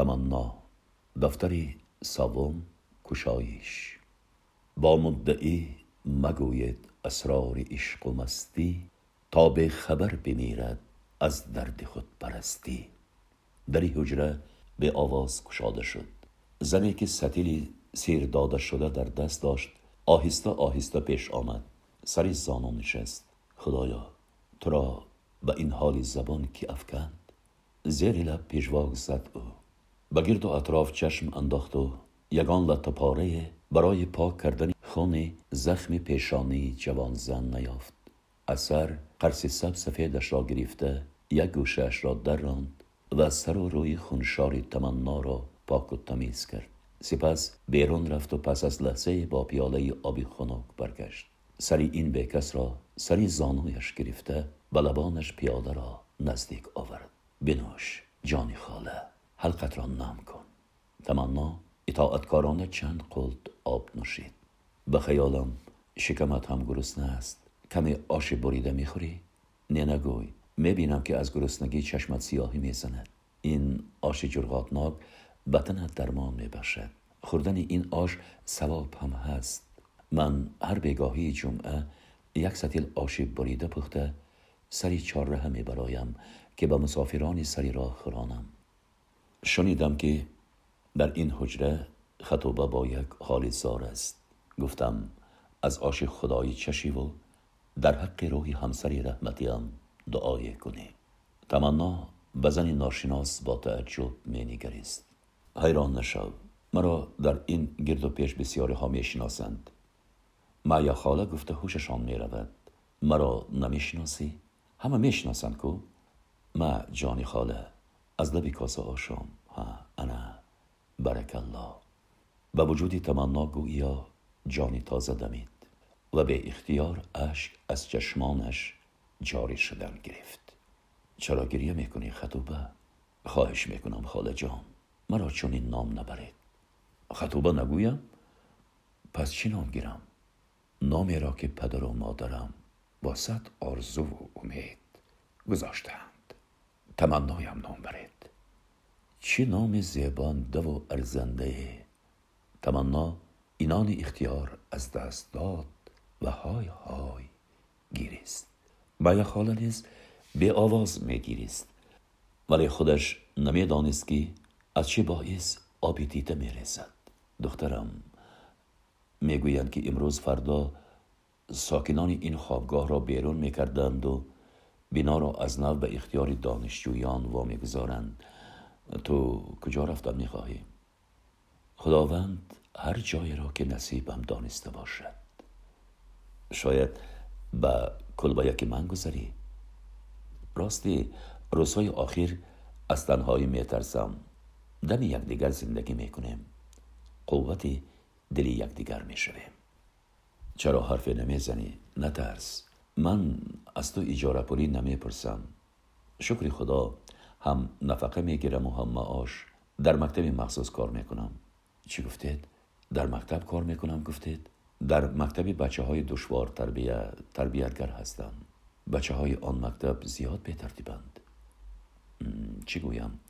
تمنا دفتری سوم کشایش با مدعی مگوید اسرار عشق و مستی تا به خبر بمیرد از درد خود پرستی. دری حجره به آواز کشاده شد. زنی که ستیلی سیر داده شده در دست داشت آهسته آهسته پیش آمد. سری زانو نشست. خدایا تو را به این حال زبان کی افکند؟ زیر لب پیشواک زد او. به گرد و اطراف چشم انداخت و یگان لطه پاره برای پاک کردن خون زخم پیشانی جوان زن نیافت اثر قرص سب سفیدش را گرفته یک گوشش را راند و سر و روی خونشاری تمنا را پاک و تمیز کرد سپس بیرون رفت و پس از لحظه با پیاله آبی خنک برگشت سری این بیکس را سری زانویش گرفته و لبانش پیاله را نزدیک آورد بنوش جانی خاله حلقت را نم کن تمنا اطاعتکارانه چند قلد آب نوشید به خیالم شکمت هم گرسنه است کمی آش بریده می‌خوری نه نگوی می‌بینم که از گرسنگی چشمت سیاهی می‌زند این آش جرغاتناک بدنت درمان میبخشد خوردن این آش ثواب هم هست من هر بگاهی جمعه یک ستیل آش بریده پخته سری چهارراه میبرایم که به مسافران سری را خورانم شنیدم که در این حجره خطوبه با یک حال زار است. گفتم از آش خدایی چشی و در حق روحی همسری رحمتیم دعای کنی. تمنا بزن ناشناس با تعجب می نگریست. حیران نشو مرا در این گرد و پیش بسیاری ها می شناسند. یا خاله گفته هوششان می رود. مرا نمی شناسی؟ همه می شناسند کو؟ ما جانی خاله از لبی کاسه ها انا برک الله به وجودی تمنا گویا جانی تازه دمید و به اختیار اشک از چشمانش جاری شدن گرفت. چرا گریه می‌کنی خطوبه؟ خواهش می‌کنم خاله جان. مرا چون این نام نبرید. خطوبه نگویم؟ پس چی نام گیرم؟ نامی را که پدر و مادرم با صد آرزو و امید گذاشتند تمنایم نام برید. چی نام زیبانده و ارزنده؟ تمنا اینان اختیار از دست داد و های های گیریست بایا خاله نیز به آواز میگیریست ولی خودش نمی‌دانست که از چه باعث آبی دیده دخترم می‌گویند که امروز فردا ساکنان این خوابگاه را بیرون می‌کردند و بنا را از نو به اختیار دانشجویان و می‌گذارند تو کجا رفتن می‌خواهی؟ خداوند هر جایی را که نصیبم دانسته باشد. شاید به کلبایک من گذری. راستی روزهای آخر از تنهایی میترسم. دم یکدیگر زندگی می‌کنیم. قوتی دلی یکدیگر می‌شویم. چرا حرف نمی‌زنی؟ نترس. من از تو اجاره پولی نمی‌پرسم شکر خدا هم نفقه می‌گیرم و هم معاش در مکتب مخصوص کار می‌کنم چی گفتید؟ در مکتب کار می‌کنم گفتید؟ در مکتب بچه های دشوار تربیت تربیتگر هستم. بچه های آن مکتب زیاد به ترتیبند. چی گویم؟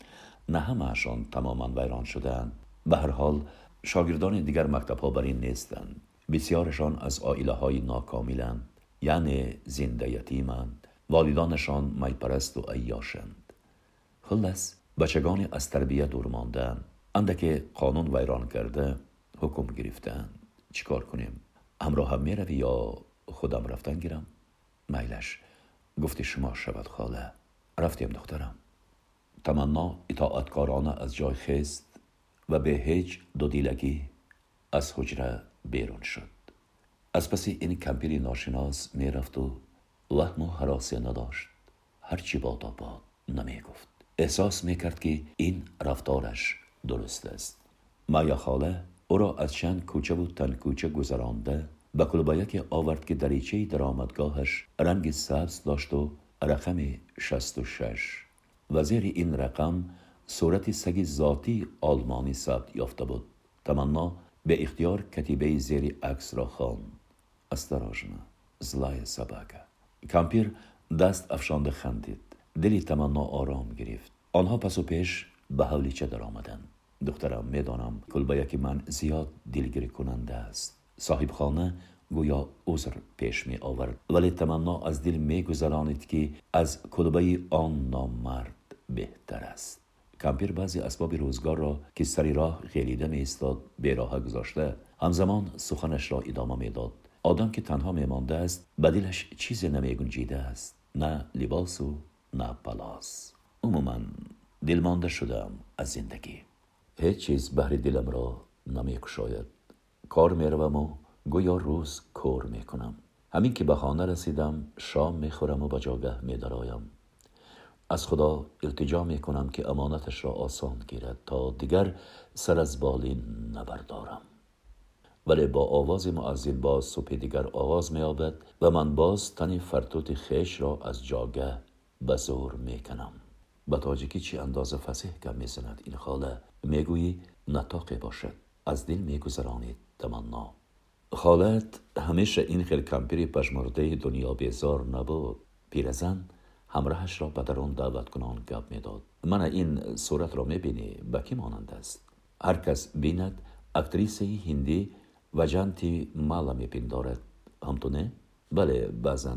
نه همهشان تماما ویران شدن به هر حال شاگردان دیگر مکتب ها بر این نیستند. بسیارشان از آیله های ناکاملند یعنی زنده یتیمند والدانشان میپرست و ایاشند خلص بچگان از تربیت دور ماندن اندک قانون ویران کرده حکم گرفتند. چیکار کنیم؟ همراه هم می‌روی یا خودم رفتن گیرم؟ میلش گفتی شما شود خاله. رفتیم دخترم. تمنا اطاعتکارانه از جای خست و به هیچ دو دیلگی از حجره بیرون شد. از پس این کمپیری ناشناس می‌رفت و وهم و حراسی نداشت. هرچی باد نمی گفت احساس می‌کرد که این رفتارش درست است. مایا خاله او را از چند کوچه و تن کوچه گذرانده به کلبایک آورد که دریچه درآمدگاهش رنگ سبز داشت و رقم شست و شش. و زیر این رقم صورت سگ ذاتی آلمانی ثبت یافته بود. تمنا به اختیار کتیبه زیر عکس را خواند. استراژنا زلای سباکا کامپیر دست افشانده خندید دلی تمنا آرام گرفت آنها پس و پیش به حولیچه در آمدند دخترم می‌دانم کلبه من زیاد دلگیری کننده است صاحب خانه گویا عذر پیش می آورد ولی تمنا از دل می گذرانید که از کلبه آن نامرد بهتر است کمپیر بعضی اسباب روزگار را که سری راه غلیده آدم که تنها می مانده است بدلش چیزی نمی گنجیده است نه لباس و نه پلاس. عموما دلمانده شدم از زندگی. هیچ چیز بهر دلم را نمی کشاید کار می روم و گویا روز کور می کنم همین که به خانه رسیدم شام می خورم و به جاگه می درایم از خدا التجا می کنم که امانتش را آسان گیرد تا دیگر سر از بالین نبردارم. ولی با آواز معزین باز صبح دیگر آواز می آبد و من باز تنی فرتوت خیش را از جاگه به زور می کنم به تاجیکی چی اندازه فسیح کم می زند این خاله؟ می گویی نتاقی باشد. از دل می گذرانید تمنا. خالت همیشه این خیل کمپیری پشمرده دنیا بیزار نبود. پیرزن همراهش را به درون دعوت کنان گپ می‌داد. من این صورت را می‌بینی؟ به کی مانند است؟ هر کس بیند اکتریسه هندی و جانتی مالا میپندارد همتونه؟ بله بعضا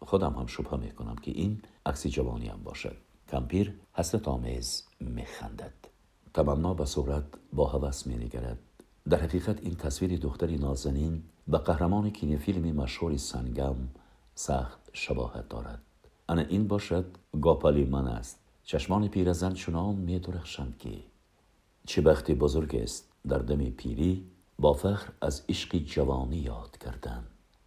خودم هم شبه می‌کنم که این عکسی جوانی هم باشد. کمپیر حسرت آمیز میخندد تمنا به صورت با هوس مینگرد در حقیقت این تصویر دختری نازنین به قهرمان کینفیلم مشهور سنگم سخت شباهت دارد. انا این باشد گاپالی من است. چشمان پیرزن چنان می درخشند که چه بختی بزرگ است. در دم پیری با فخر از عشق جوانی یاد کردن.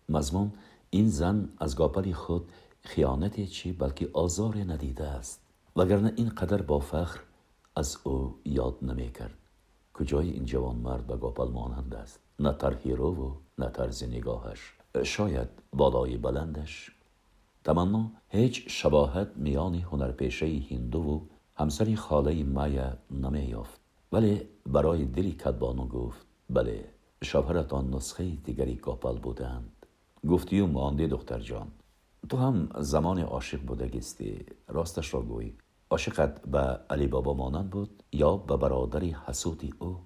مضمون این زن از گاپلی خود خیانت چی بلکه آزار ندیده است. وگرنه این قدر با فخر از او یاد نمی کرد. کجای این جوان مرد به گاپل مانند است؟ نه ترهیرو و نه طرز نگاهش. شاید بالای بلندش. تمنا هیچ شباهت میان هنرپیشه هندو و همسری خاله مایا نمیافت ولی برای دلی کدبانو گفت بله شوهرتان نسخه دیگری گاپل بودند. گفتی و مانده دختر جان. تو هم زمان عاشق بودگیستی. راستش را گوی. عاشقت به علی بابا مانند بود یا به برادری حسودی او؟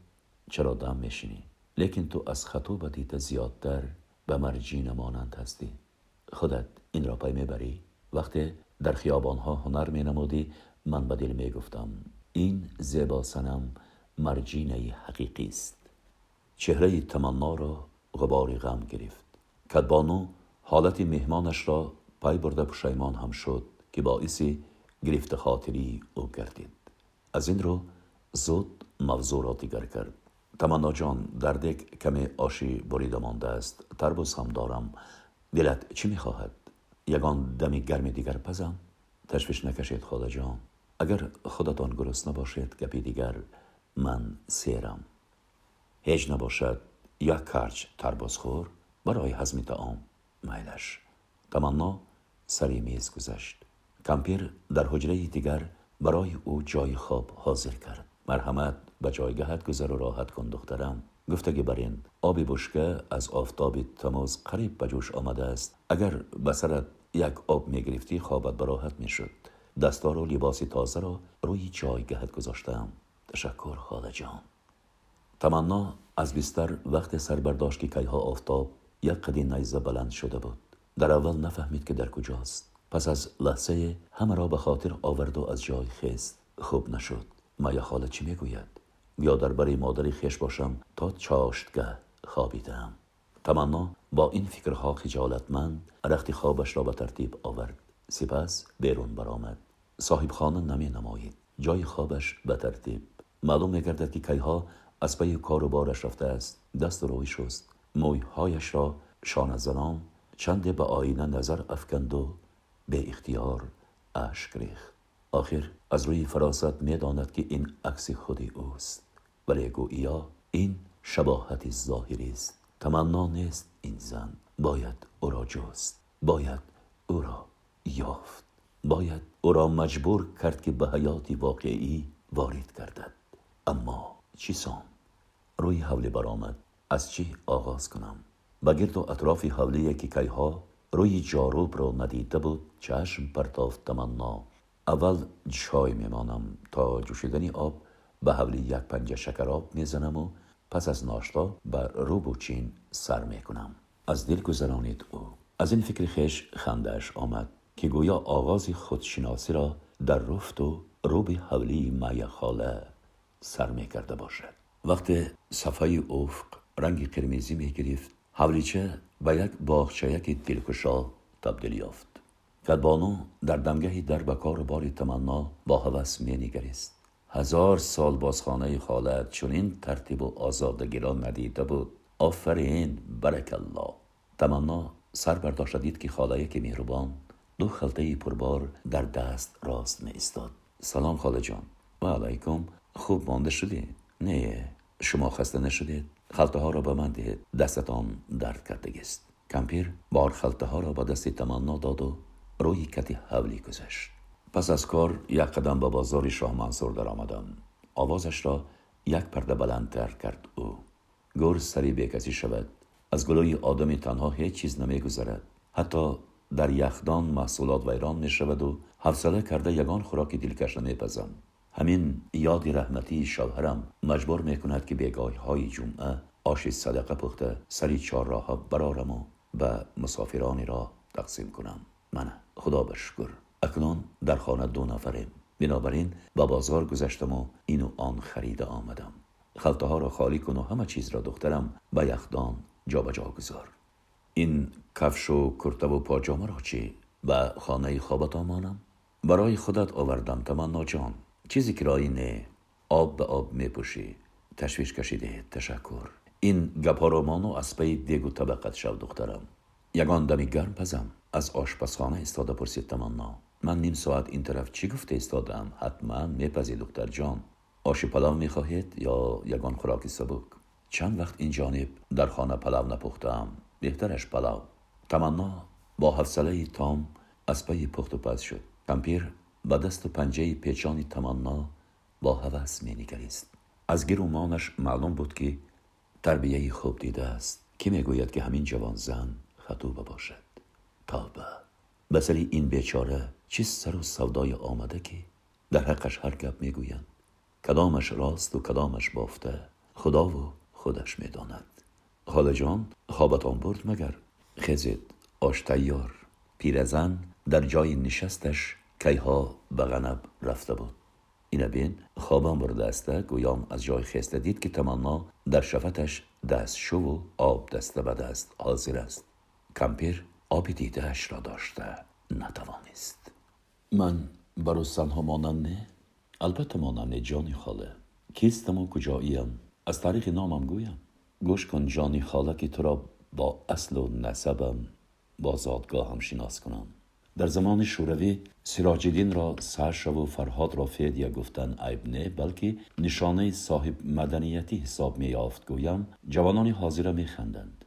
چرا دم میشینی؟ لیکن تو از خطوبتی زیادتر به مرجین مانند هستی. خودت این را پی می‌بری؟ وقتی در خیابانها هنر می نمودی من به دل می گفتم این زیبا سنم مرجینه حقیقی است. چهره تمنا را غبار غم گرفت. کدبانو حالت مهمانش را پای برده پشیمان هم شد که باعثی گرفت خاطری او گردید. از این رو زود موضوع را دیگر کرد. تمنا جان در دک کمی آشی بریده مانده است. تربوز هم دارم. دلت چی می‌خواهد؟ یگان دمی گرم دیگر پزم؟ تشویش نکشید خدا جان. اگر خودتان گرست نباشید گپی دیگر من سیرم. هیچ نباشد. یک کرچ ترباز خور برای هضم تعام میلش تمنا سری میز گذشت. کمپیر در حجره دیگر برای او جای خواب حاضر کرد. مرحمت به جایگهت گذر و راحت کن دخترم. گفته بر این آبی بشکه از آفتاب تماز قریب به جوش آمده است. اگر به سرت یک آب می گرفتی خوابت براحت می شد دستار و لباس تمنا از بیستر وقت سر برداشت که کیها آفتاب یک قدی نیزه بلند شده بود. در اول نفهمید که در کجاست. پس از لحظه همه را به خاطر آورد و از جای خیست. خوب نشد. مایا خاله چی می‌گوید؟ یا در برای مادری خیش باشم تا چاشتگه خوابیدم. تمنا با این فکرها خجالتمند رخت خوابش را به ترتیب آورد. سپس از پی کار و بارش رفته است. دست روی شست. مویهایش را شانه زنان چنده به آینه نظر افکند و به اختیار اشک ریخت. آخر از روی فراست می‌داند که این عکس خودی اوست. ولی گویا این شباهت ظاهری است. تمنا نیست این زن. باید او را جست. باید او را یافت. باید او را مجبور کرد که به حیاتی واقعی وارد گردد. اما چیسان روی حوله برآمد. از چی آغاز کنم؟ بگرد و اطراف حوله که کیها روی جاروب را ندیده بود. چشم پرتافت تمنا. اول چای میمانم تا جوشیدنی آب به حولی یک پنجه شکر آب می‌زنم و پس از ناشتا به روبوچین سر می‌کنم. از دل گذرانید او. از این فکر خش خندش آمد که گویا آغاز خودشناسی را در رفت و روب حولی مای خاله سر می کرده باشد. وقت صفای افق رنگ قرمزی می گرفت. حولیچه به یک باغچه دلکشا تبدیل یافت. کدبانو در دمگهی در بکار باری تمنا با هوس می نگریست. هزار سال بازخانه چون این ترتیب و آزادگی را ندیده بود. آفرین برک الله. تمنا سر برداشت دید که خاله که مهربان دو خلطه پربار در دست راست می استاد سلام خاله جان. و علیکم. خوب مانده شدی نه شما خسته نشدید؟ خلطه ها را به من دهید. دستتان درد کرده است. کمپیر بار خلطه ها را به دست تمنا داد و روی کتی حولی گذشت پس از کار یک قدم به بازار شاه منصور در آمدم. آوازش را یک پرده بلندتر کرد او. گرز سری بکسی شود. از گلوی آدمی تنها هیچ چیز نمی گذرد حتی در یخدان محصولات ویران می شود و حوصله کرده یگان خوراک دلکش پزم همین یادی رحمتی شوهرم مجبور می کند که بیگاه های جمعه آش صدقه پخته سری چار راه برارم و به مسافرانی را تقسیم کنم. من خدا بشکر اکنون در خانه دو نفریم. بنابراین به بازار گذشتم و این و آن خریده آمدم. خلطه ها را خالی کن و همه چیز را دخترم به یخدان جابجا گذار. این کفش و کرته و پاجامه را چی؟ به خانه خوابت آمانم؟ برای خودت آوردم تمنا جان. چیزی که رایی نه آب به آب می پوشی تشویش کشیده تشکر. این گپارومان و اسپه دیگو طبقت شو دخترم. یگان دمی گرم پزم. از آشپزخانه استاده پرسید تمنا. من نیم ساعت این طرف چی گفته استادم؟ حتما میپذی دختر جان. آش پلاو می‌خواهید یا یگان خوراکی سبک؟ چند وقت این جانب در خانه پلاو نپختم. بهترش پلاو. تمنا با حوصله تام از پی پخت و پز شد. کمپیر با دست و پنجه پیچانی تمنا با هوس می از گرومانش معلوم بود که تربیه خوب دیده است. کی می‌گوید که همین جوان زن خطوبه باشد؟ تابه. بسری این بیچاره چه سر و سودای آمده که در حقش هر گپ می‌گویند کدامش راست و کدامش بافته خدا و خودش می‌داند خاله جان خوابتان برد مگر؟ خزید آش تیار پیرزن در جای نشستش کیها به غنب رفته بود. این بین خوابم برده است گویام از جای خسته دید که تمنا در شفتش دست شو و آب دسته به دست حاضر است. کمپیر آبی دیدهش را داشته نتوانست. من برستان ها مانند نه؟ البته مانند جانی خاله. کیستم و کجاییم؟ از تاریخ نامم گویم. گوش کن جانی خاله که تو را با اصل و نسبم با زادگاه هم شناس کنم. در زمان شوروی سراج را سرش و فرهاد را فدیه گفتن عیب نه بلکه نشانه صاحب مدنیتی حساب می یافت گویم جوانان حاضر می خندند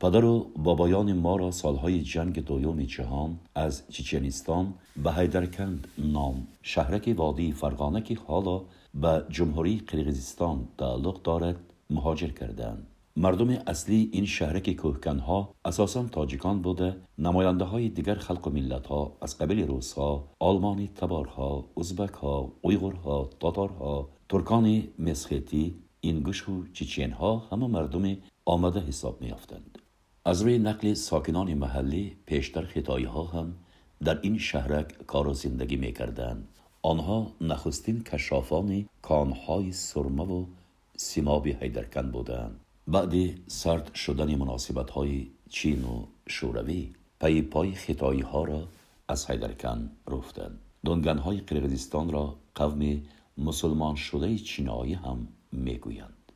پدر و بابایان ما را سالهای جنگ دوم جهان از چچنستان به حیدرکند نام شهرک وادی فرغانه که حالا به جمهوری قرقیزستان تعلق دارد مهاجر کردند. مردم اصلی این شهرک کوهکنها اساسا تاجیکان بوده نماینده های دیگر خلق و ملت ها از قبیل روس ها آلمانی تبارها ازبک ها اویغورها تاتارها ترکان مسخیتی اینگوش و چیچین ها همه مردم آمده حساب می از روی نقل ساکنان محلی پیشتر خطایی ها هم در این شهرک کار و زندگی می کردن. آنها نخستین کشافان کانهای سرمه و سیماب حیدرکن بودند بعد سرد شدن مناسبت های چین و شوروی پی پای خطایی ها را از حیدرکن رفتند دنگن های قرقیزستان را قوم مسلمان شده چینایی هم می‌گویند.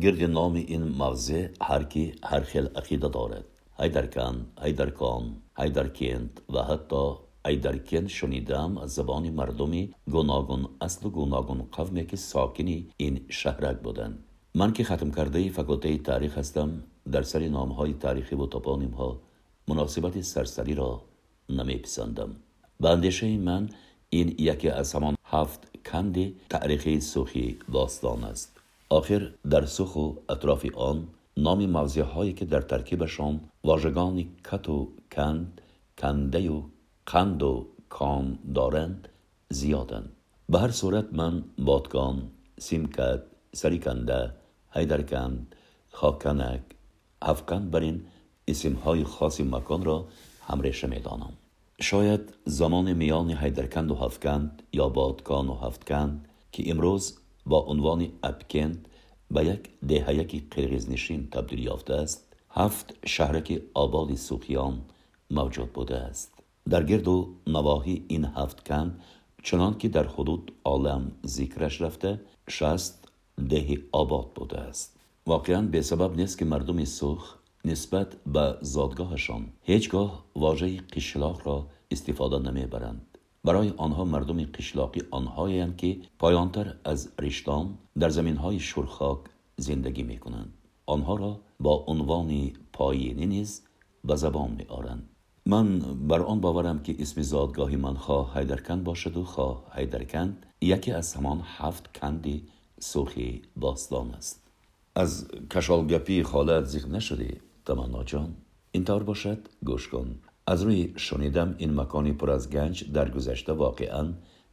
گرد نام این مغزه هر کی هر خیل عقیده دارد. هیدرکن، هیدرکان، هیدرکند و حتی هیدرکن شنیدم از زبان مردمی گوناگون اصل و گوناگون قومی که ساکنی این شهرک بودند. من که ختم کرده فکلته تاریخ هستم در سر نام های تاریخی و توپانیم ها مناسبت سرسری را نمی پسندم به اندیشه من این یکی از همان هفت کند تاریخی سوخی باستان است. آخر در سخ و اطراف آن نام موضع هایی که در ترکیبشان واژگان کت و کند کنده و قند و کان دارند زیادند. به هر صورت من بادکان سیمکت سریکنده هیدرکند خاکنک افکن بر این اسمهای خاص مکان را همریشه می‌دانم. شاید زمان میان هیدرکند و هفکند یا بادکان و هفتکند که امروز با عنوان اپکند به یک دهیکی قرغیزنشین تبدیل یافته است هفت شهرک آباد سوخیان موجود بوده است. در گرد و نواحی این هفت کن چنان که در حدود عالم ذکرش رفته شست ده آباد بوده است. واقعا به سبب نیست که مردم سوخ نسبت به زادگاهشان هیچگاه واژه قشلاق را استفاده نمی‌برند. برای آنها مردم قشلاقی آنهایند که پایانتر از رشتان در زمین های شرخاک زندگی می کنند آنها را با عنوان پایینی نیز به زبان می آرند من بر آن باورم که اسم زادگاهی من خواه هیدرکند باشد و خواه هیدرکند یکی از همان هفت کندی سرخی باستان است. از کشالگپی خالت ذکر نشده تمنا جان. اینطور باشد گوش کن. از روی شنیدم این مکانی پر از گنج در گذشته واقعا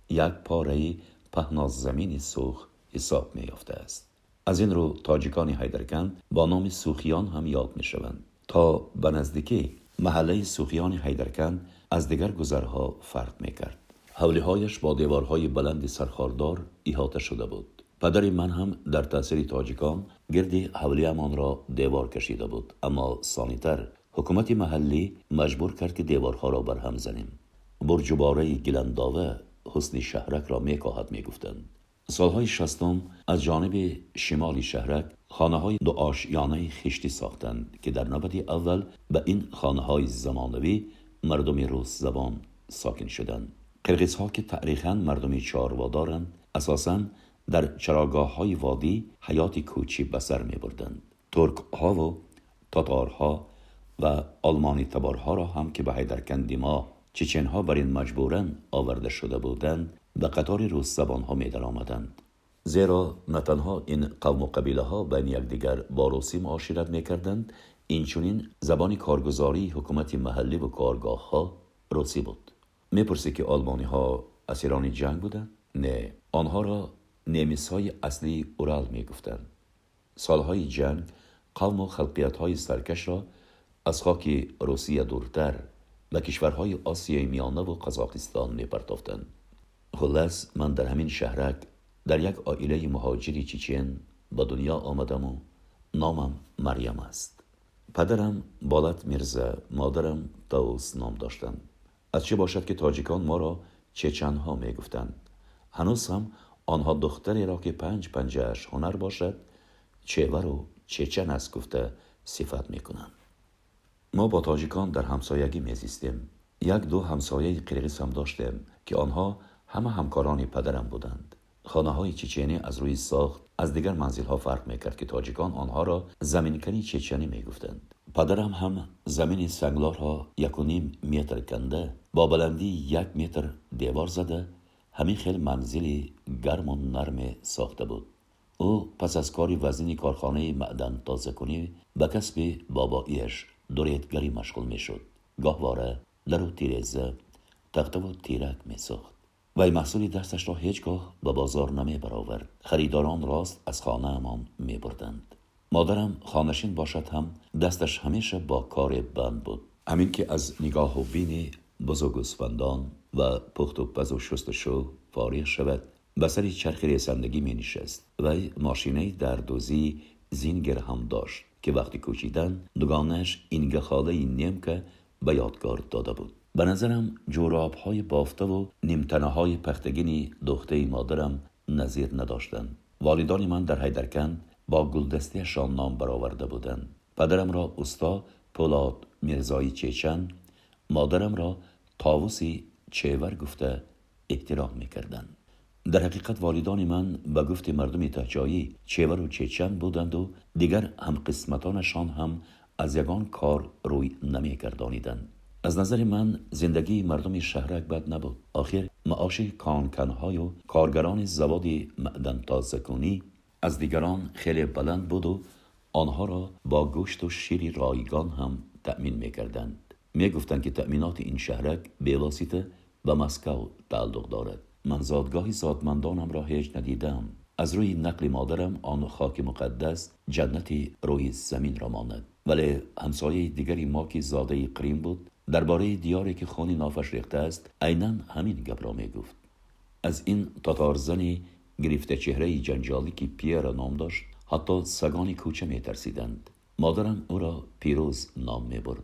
یک پاره پهناز زمین سوخ حساب می یافته است. از این رو تاجیکان هیدرکند با نام سوخیان هم یاد می شوند تا به نزدیکی محله سوخیان حیدرکند از دیگر گذرها فرق می کرد. حولی هایش با دیوارهای بلند سرخاردار احاطه شده بود. پدر من هم در تاثیر تاجیکان گردی حولی امان را دیوار کشیده بود. اما سانیتر حکومت محلی مجبور کرد که دیوارها را برهم زنیم. برج باره گلنداوه حسن شهرک را میکاهد می‌گفتند. سالهای شستم از جانب شمالی شهرک خانه های دو آشیانه خشتی ساختند که در نوبت اول به این خانه های زمانوی مردم روس زبان ساکن شدند. قرقیز ها که تاریخا مردمی چاروادارند اساسا در چراگاه های وادی حیات کوچی بسر می بردند ترک ها و تاتارها و آلمانی تبارها را هم که به حیدرکندی ما چچن ها بر این مجبورن آورده شده بودند به قطار روس زبان ها می در آمدند زیرا نه تنها این قوم و قبیله ها بین یکدیگر با روسی معاشرت می کردند اینچنین زبان کارگزاری حکومت محلی و کارگاه ها روسی بود. می‌پرسی که آلمانی ها اسیران جنگ بودند؟ نه. آنها را نیمیس های اصلی اورال می سالهای جنگ قوم و خلقیت های سرکش را از خاک روسیه دورتر به کشورهای آسیای میانه و قزاقستان می خلاص من در همین شهرک در یک آیله مهاجری چیچین با دنیا آمدم و نامم مریم است. پدرم بالت میرزا مادرم تاوس نام داشتند. از چه باشد که تاجیکان ما را چچن ها می گفتند هنوز هم آنها دختری را که پنج پنجهش هنر باشد چهور و چچن است گفته صفت می کنند ما با تاجیکان در همسایگی میزیستیم. یک دو همسایه قرقیز هم داشتیم که آنها همه همکاران پدرم بودند. خانه های چچنی از روی ساخت از دیگر منزل ها فرق می‌کرد که تاجیکان آنها را زمینکنی چچنی می‌گفتند. پدرم هم زمین سنگلار ها یک و نیم متر کنده با بلندی یک متر دیوار زده همین خیلی منزلی گرم و نرم ساخته بود. او پس از کاری وزین کارخانه معدن تازه کنی به کسب باباییش دوریدگری مشغول می‌شد. گاهواره در و تیرزه تخته و تیرک میساخت. وی محصولی دستش را هیچگاه به بازار نمی برآورد خریداران راست از خانه امان می بردند مادرم خانشین باشد هم دستش همیشه با کار بند بود. همین که از نگاه و بین بزرگ و پخت و پز و شست شو فارغ شود به سری چرخ رسندگی می نشست. وی ماشینه در دوزی زینگر هم داشت که وقتی کوچیدن دوگانش این گخاله نیم که به یادگار داده بود. به نظرم جوراب های بافته و نیمتنه های پختگینی دخته مادرم نظیر نداشتند والدان من در حیدرکن با گلدستیشان نام برآورده بودند پدرم را استا پولاد میرزایی چیچن مادرم را تاووسی چیور گفته احترام می‌کردند. در حقیقت والدان من به گفت مردم تهجایی چیور و چیچن بودند و دیگر هم قسمتانشان هم از یگان کار روی نمیگردانیدند از نظر من زندگی مردم شهرک بد نبود. آخر معاش کانکنهای و کارگران زواد معدن تازه کنی از دیگران خیلی بلند بود و آنها را با گوشت و شیر رایگان هم تأمین می کردند می گفتند که تأمینات این شهرک به واسطه به مسکو تعلق دارد. من زادگاهی زادمندانم را هیچ ندیدم. از روی نقل مادرم آن خاک مقدس جنتی روی زمین را ماند. ولی همسایه دیگری ما که زاده قریم بود. درباره دیاری که خونی نافش ریخته است عینا همین گپ را گفت از این تاتارزنی گرفته چهره جنجالی که پیر نام داشت حتی سگان کوچه می ترسیدند مادرم او را پیروز نام می برد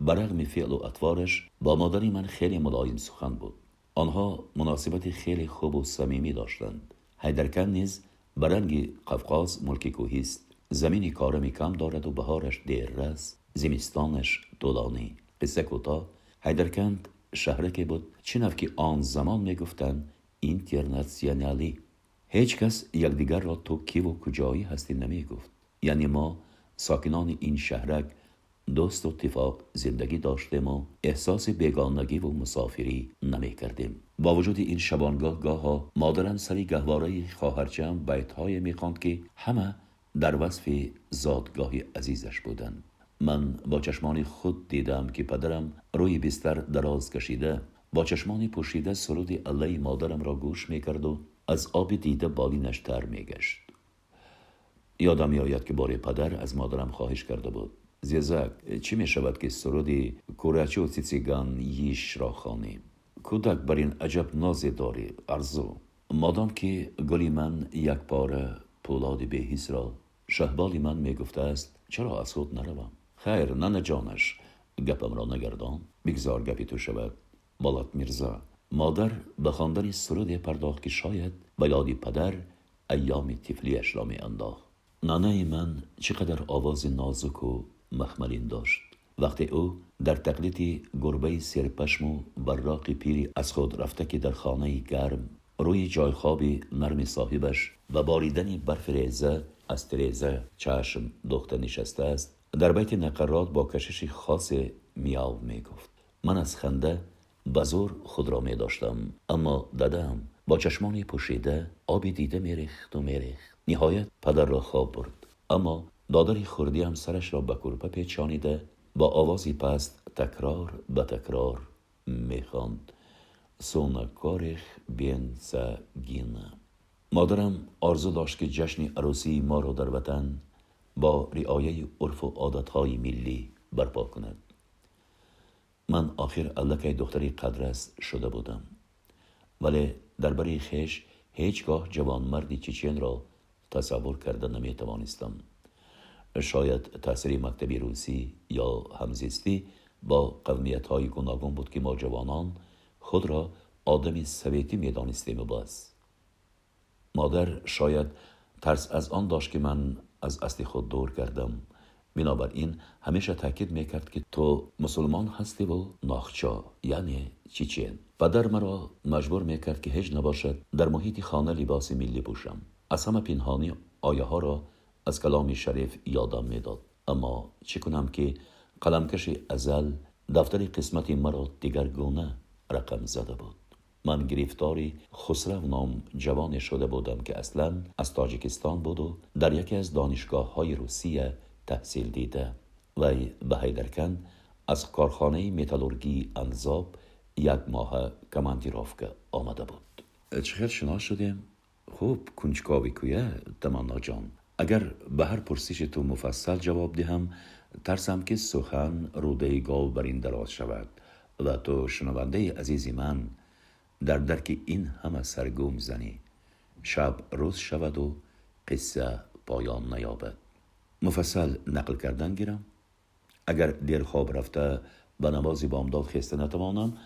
برغم فعل و اطوارش با مادری من خیلی ملایم سخن بود. آنها مناسبت خیلی خوب و صمیمی داشتند. حیدرکن نیز برنگ قفقاز ملک کوهی زمینی کارمی کم دارد و بهارش دیر رس زمستانش طولانی قصه کوتاه حیدرکند شهرکی بود چنف که آن زمان می‌گفتند اینترناسیونالی هیچ کس یکدیگر را تو کی و کجایی هستی نمی گفت یعنی ما ساکنان این شهرک دوست و اتفاق زندگی داشتیم و احساس بیگانگی و مسافری نمی کردیم. با وجود این شبانگاه گاه ها مادرم سری گهواره خواهرچم بیت های می که همه در وصف زادگاهی عزیزش بودند. من با چشمانی خود دیدم که پدرم روی بستر دراز کشیده با چشمانی پوشیده سرود علی مادرم را گوش می کرد و از آب دیده بالینش تر می گشت. یادم می آید که بار پدر از مادرم خواهش کرده بود. زیزک چی می شود که سرودی کورچی و تیتیگان ییش را خانیم کودک بر این عجب نازی داری ارزو. مادام که گلی من یک پاره پولاد بهیس را شهبالی من می گفته است چرا از خود نروم؟ خیر ننه جانش گپم را نگردان. بگذار گپی تو شود. بالات میرزا مادر به خواندن سرود پرداخت که شاید به یادی پدر ایام می مخملین داشت. وقتی او در تقلید گربه سرپشم و براق پیری از خود رفته که در خانه گرم روی جای خوابی نرم صاحبش و باریدن برف ریزه از تریزه چشم دختر نشسته است در بیت نقرات با کشش خاص میاو می گفت من از خنده بزور خود را می داشتم اما ددم با چشمانی پوشیده آبی دیده میریخت و میریخت. نهایت پدر را خواب برد. اما دادری خوردی هم سرش را به کرپه پیچانیده با آوازی پست تکرار به تکرار می‌خواند. سونکارخ بین گینه. مادرم آرزو داشت که جشن عروسی ما را در وطن با رعایه عرف و عادتهای ملی برپا کند. من آخر الکی دختری قدرست شده بودم. ولی درباره خیش هیچگاه جوان مردی چیچین را تصور کرده نمی توانستم شاید تاثیر مکتبی روسی یا همزیستی با قومیت های گوناگون بود که ما جوانان خود را آدمی سویتی می دانستیم باز. مادر شاید ترس از آن داشت که من از اصلی خود دور کردم. بنابراین همیشه تاکید می‌کرد که تو مسلمان هستی و ناخچا یعنی چیچین پدر مرا مجبور می‌کرد که هیچ نباشد در محیط خانه لباس ملی پوشم. از همه پنهانی آیه ها را از کلام شریف یادم می‌داد. اما چه کنم که قلمکش ازل دفتر قسمتی مرا دیگرگونه رقم زده بود. من گرفتاری خسرو نام جوان شده بودم که اصلا از تاجیکستان بود و در یکی از دانشگاه های روسیه تحصیل دیده. و به هیدرکن از کارخانه متالورگی انزاب یک ماه کماندیروفکه آمده بود. چقدر شنا شدیم. خوب کنجکاوی کویه تمنا جان. اگر به هر پرسش تو مفصل جواب دهم ترسم که سخن روده گاو بر این دراز شود و تو شنونده عزیزی من در درک این همه سرگوم زنی. شب روز شود و قصه پایان نیابد. مفصل نقل کردن گیرم. اگر دیر خواب رفته به نماز بامداد خسته نتوانم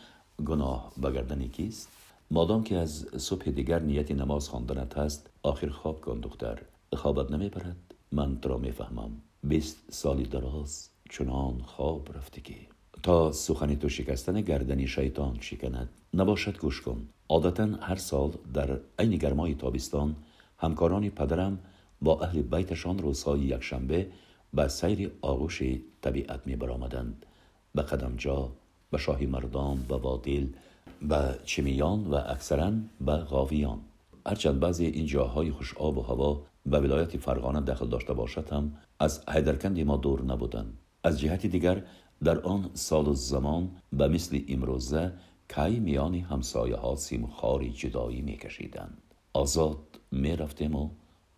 گناه بگردنی کیست؟ مادام که از صبح دیگر نیتی نماز خواندنت هست آخر خواب کن دختر. خوابت نمی‌برد من تو را می‌فهمم. بیست سالی دراز چنان خواب رفته که. تا سخنی تو شکستن گردنی شیطان شکند. نباشد گوش کن. عادتا هر سال در عین گرمای تابستان همکاران پدرم با اهل بیتشان روزهای یکشنبه به سیر آغوش طبیعت می برآمدند به قدمجا به شاهی مردان به وادیل به چمیان و اکثرا به غاویان. هرچند بعضی این جاهای خوش آب و هوا به ولایت فرغانه دخل داشته باشد هم از حیدرکند ما دور نبودند. از جهت دیگر در آن سال و زمان به مثل امروزه کی میان همسایه ها سیم خاری جدایی میکشیدند. آزاد می رفتیم و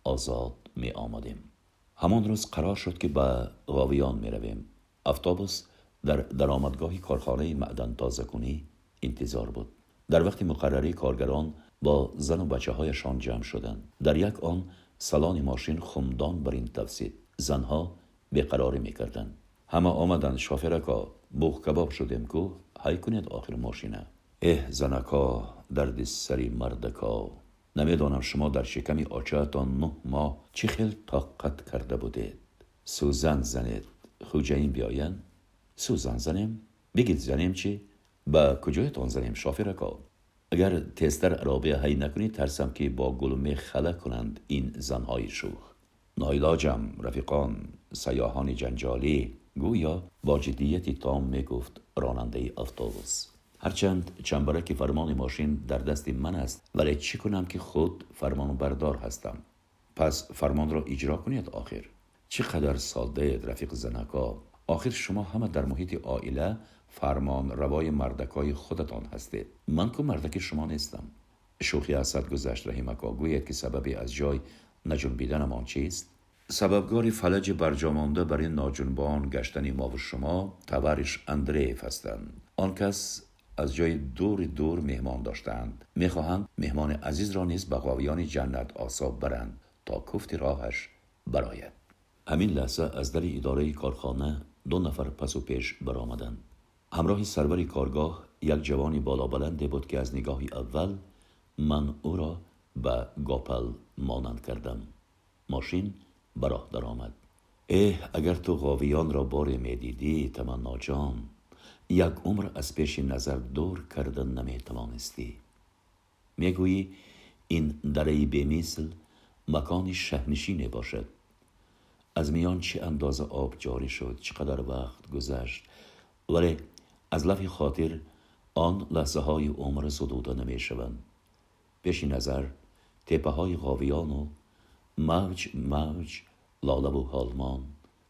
آزاد می آمدیم همان روز قرار شد که به غاویان می رویم افتابوس در درآمدگاه کارخانه معدن تازه کنی انتظار بود. در وقت مقرری کارگران با زن و بچه هایشان جمع شدند. در یک آن سالان ماشین خمدان بر این زنها بیقراری می‌کردند. همه آمدن شافرکا بوخ کباب شدیم کو های کنید آخر ماشینه. اه زنکا درد سری مردکا. نمی‌دانم شما در شکمی آچهتان نه ماه چی خیل طاقت کرده بودید. سوزن زنید. خوجه بیاین. سوزن زنیم. بگید زنیم چی؟ با کجایتان زنیم شافرکا اگر تستر عرابه هی نکنید ترسم که با گلومه خله کنند این زنهای شوخ نایلاجم رفیقان سیاهان جنجالی گویا با جدیتی تام می گفت راننده اتوبوس هرچند چنبرک فرمان ماشین در دست من است ولی چی کنم که خود فرمان بردار هستم پس فرمان را اجرا کنید آخر چقدر ساده رفیق زنکا آخر شما همه در محیط عائله فرمان روای مردکای خودتان هستید من که مردک شما نیستم. شوخی اسد گذشت رحیمکا گوید که سببی از جای نجنبیدنمان چیست؟ سببگاری فلج برجامانده برای ناجنبان گشتن ما و شما تورش اندریف هستند. آن کس از جای دور دور مهمان داشتند. می‌خواهند مهمان عزیز را نیز به قاویان جنت آساب برند تا کفت راهش براید همین لحظه از در اداره کارخانه دو نفر پس و پیش برآمدند. همراه سرور کارگاه یک جوانی بالا بلنده بود که از نگاهی اول من او را به گاپل مانند کردم. ماشین براه درآمد. اه اگر تو غاویان را بار می‌دیدی تمنا جان یک عمر از پیش نظر دور کردن نمی توانستی می‌گویی این دره بمیسل مکانی شهنشینه باشد. از میان چه اندازه آب جاری شد چقدر وقت گذشت ولی از لفی خاطر آن لحظه های عمر زدوده نمی شوند پیش نظر تپه های غاویان و موج موج لالب و حالمان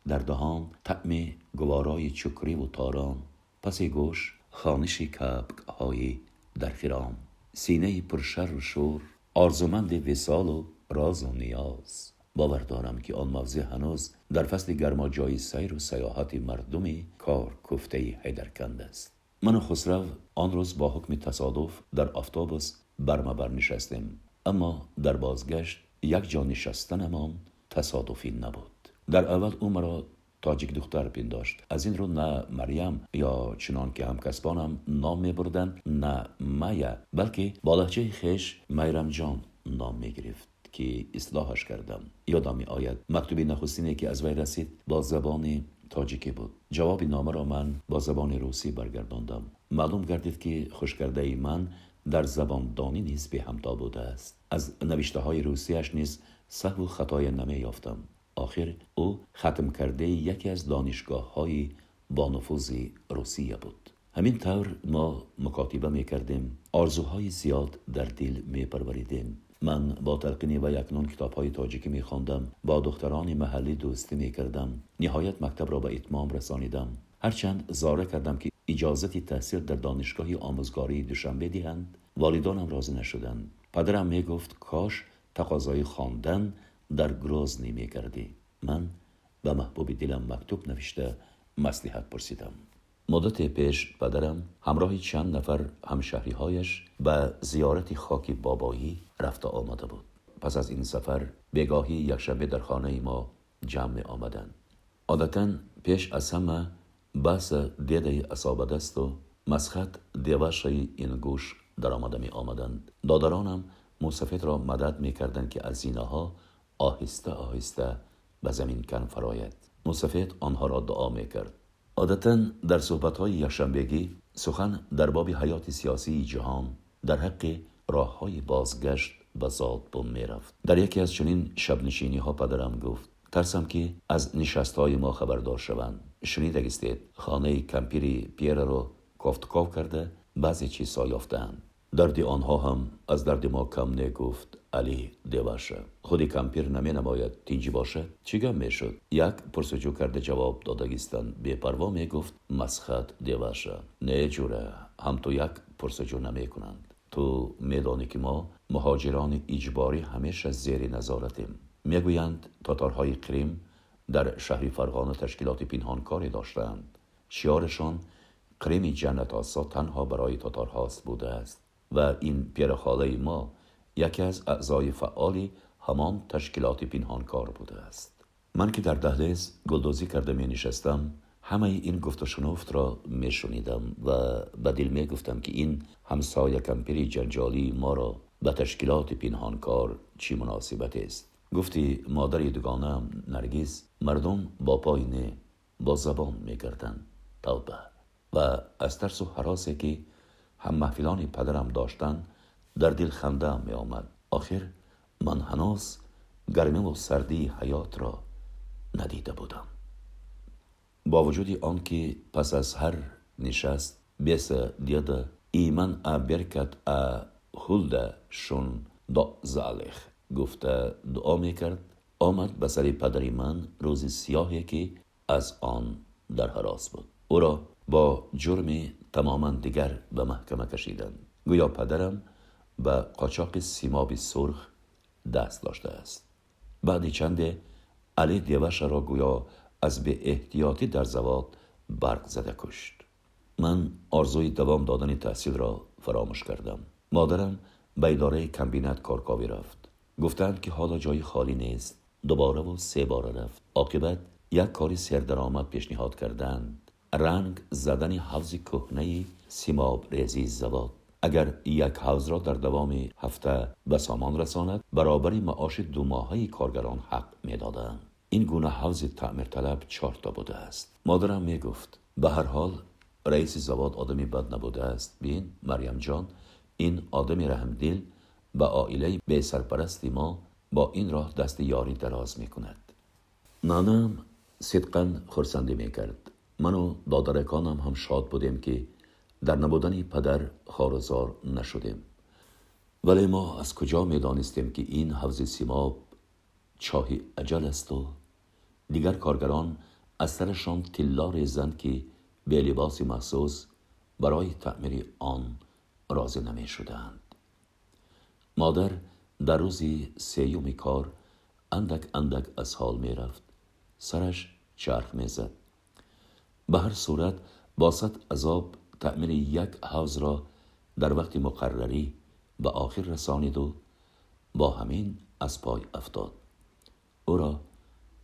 در دهان طعم گوارای چکری و تاران. پس گوش خانش کبک های در خرام سینه پرشر و شور آرزومند وسال و راز و نیاز. باور دارم که آن موضع هنوز در فصل گرما جای سیر و سیاحت مردمی کار کفته حیدرکند است. من و خسرو آن روز با حکم تصادف در آفتابوس برمبر نشستیم اما در بازگشت یک جا نشستنمان تصادفی نبود. در اول او مرا تاجیک دختر پنداشت. از این رو نه مریم یا چنان که همکسبانم نام می بردن نه مایا بلکه با لحجه خیش میرم جان نام می گرفت. که اصلاحش کردم. یادم می آید مکتوبی نخستینه که از وی رسید. با زبان تاجیکی بود. جواب نامه را من با زبان روسی برگرداندم. معلوم گردید که خوشکرده من در زبان دانی نیز به همتا بوده است. از نوشته های روسیش نیز سهو و خطای نمی یافتم. آخر او ختم کرده یکی از دانشگاه های با نفوذ روسیه بود. همین طور ما مکاتبه می کردیم آرزوهای زیاد در دل می پروریدیم من با تلقینی و یکنون کتاب های تاجیکی می خوندم با دختران محلی دوستی می کردم نهایت مکتب را به اتمام رسانیدم. هرچند زاره کردم که اجازتی تحصیل در دانشگاهی آموزگاری دوشنبه دهند والدانم راضی نشدند. پدرم می گفت کاش تقاضای خواندن در گروزنی می کردی. من به محبوب دلم مکتوب نوشته مسلحت پرسیدم. مدت پیش پدرم همراه چند بابایی رفته آمده بود. پس از این سفر بگاهی یک شبه در خانه ما جمع آمدند عادتا پیش از همه بحث دیده اصاب دست و مسخط دیوش این گوش در آمده می آمدند. دادرانم موسفید را مدد می کردند که از زینه آهسته آهسته به زمین کن فراید موسفید آنها را دعا می کرد. عادتا در صحبت های یکشنبگی سخن در باب حیات سیاسی جهان در حق роҳҳои бозгашт ба зотбун мерафт. Дар яке аз чунин шабнишиниҳо падарам гуфт. Тарсам ки аз нишастҳои мо хабардор шаванд. Шунидак истед хонаи кампири пьераро кофтуков карда баъзе чизҳо ёфтаанд. Дарди онҳо ҳам аз дарди мо кам негуфт алӣ деваша худи кампир наменамояд тинҷ бошад чӣ гап мешуд? Як пурсуҷӯ карда ҷавоб дода гистанд бепарво мегуфт масхат деваша не ҷура ҳам ту як пурсуҷӯ намекунанд تو میدانی که ما مهاجران اجباری همیشه زیر نظارتیم. می‌گویند تاتارهای کریم در شهری فرغانه تشکیلات پنهانکاری داشتند. شیارشان کریم جنت آسا تنها برای تاتارهاست بوده است و این پیرخاله ما یکی از اعضای فعالی همان تشکیلات پنهانکار بوده است. من که در دهلیز گلدوزی کرده می نشستم همه این گفت و شنفت را می شنیدم و به دل می گفتم که این همسایه کمپیری جنجالی ما را به تشکیلات پنهانکار چی مناسبت است. گفتی مادر دوگانم نرگیز مردم با پای نه با زبان می گردن توبه. و از ترس و حراسه که هم محفلان پدرم داشتن در دل خنده می آمد آخر من هنوز گرمی و سردی حیات را ندیده بودم. با وجود آنکه پس از هر نشست بیس دیده ایمن ا برکت ا هلده شون دا زالخ گفته دعا می‌کرد آمد به سر پدری من که از آن در حراس بود. او را با جرم تماما دیگر به محکمه کشیدند. گویا پدرم به قاچاق سیماب سرخ دست داشته است. بعدی چنده علی دیوش را گویا از به احتیاطی در زواد برق زده کشت. من آرزوی دوام دادن تحصیل را فراموش کردم. مادرم به اداره کمبینت کارکاوی رفت. گفتند که حالا جای خالی نیست. دوباره و سه بار رفت. عاقبت یک کاری سردرآمد پیشنهاد کردند. رنگ زدن حوز کهنه سیماب ریزی زواد اگر یک حوز را در دوام هفته به سامان رساند برابری معاش دو ماهه کارگران حق می‌دادند. این گونه حوز تعمیر طلب چهار تا بوده است. مادرم می گفت به هر حال رئیس زواد آدمی بد نبوده است. بین مریم جان این آدمی رحمدل به عائله به سرپرستی ما با این راه دست یاری دراز می کند نانم صدقا خرسندی می کرد من و دادرکانم هم شاد بودیم که در نبودن پدر خارزار نشدیم. ولی ما از کجا می دانستیم که این حوز سیماب چاهی عجل است و دیگر کارگران از سرشان تلا ریزند که به لباس محسوس برای تعمیر آن راضی نمی شدند. مادر در روزی سیومی کار اندک اندک از حال می رفت. سرش چرخ می زد. به هر صورت باست عذاب تعمیر یک حوز را در وقت مقرری به آخر رسانید و با همین از پای افتاد او را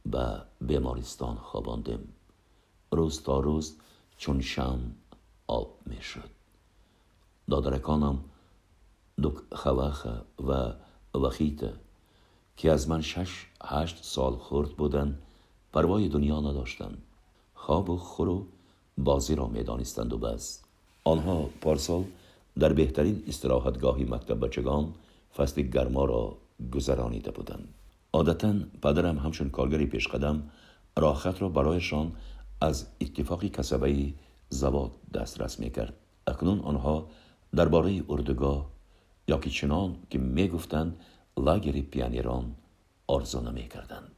به بیمارستان خواباندیم روز تا روز چون شم آب می شد دادرکانم دو خواخه و وخیته که از من شش هشت سال خورد بودن پروای دنیا نداشتند خواب و خور و بازی را می دانستند و بس. آنها پارسال در بهترین استراحتگاهی مکتب بچگان فصل گرما را گذرانیده بودند. عادتا پدرم همچون کارگری پیشقدم راخت را برایشان از اتفاقی کسبه زواد دسترس می کرد اکنون آنها درباره اردوگاه یا که چنان که می گفتند لاگر پیانیران آرزو نمی کردند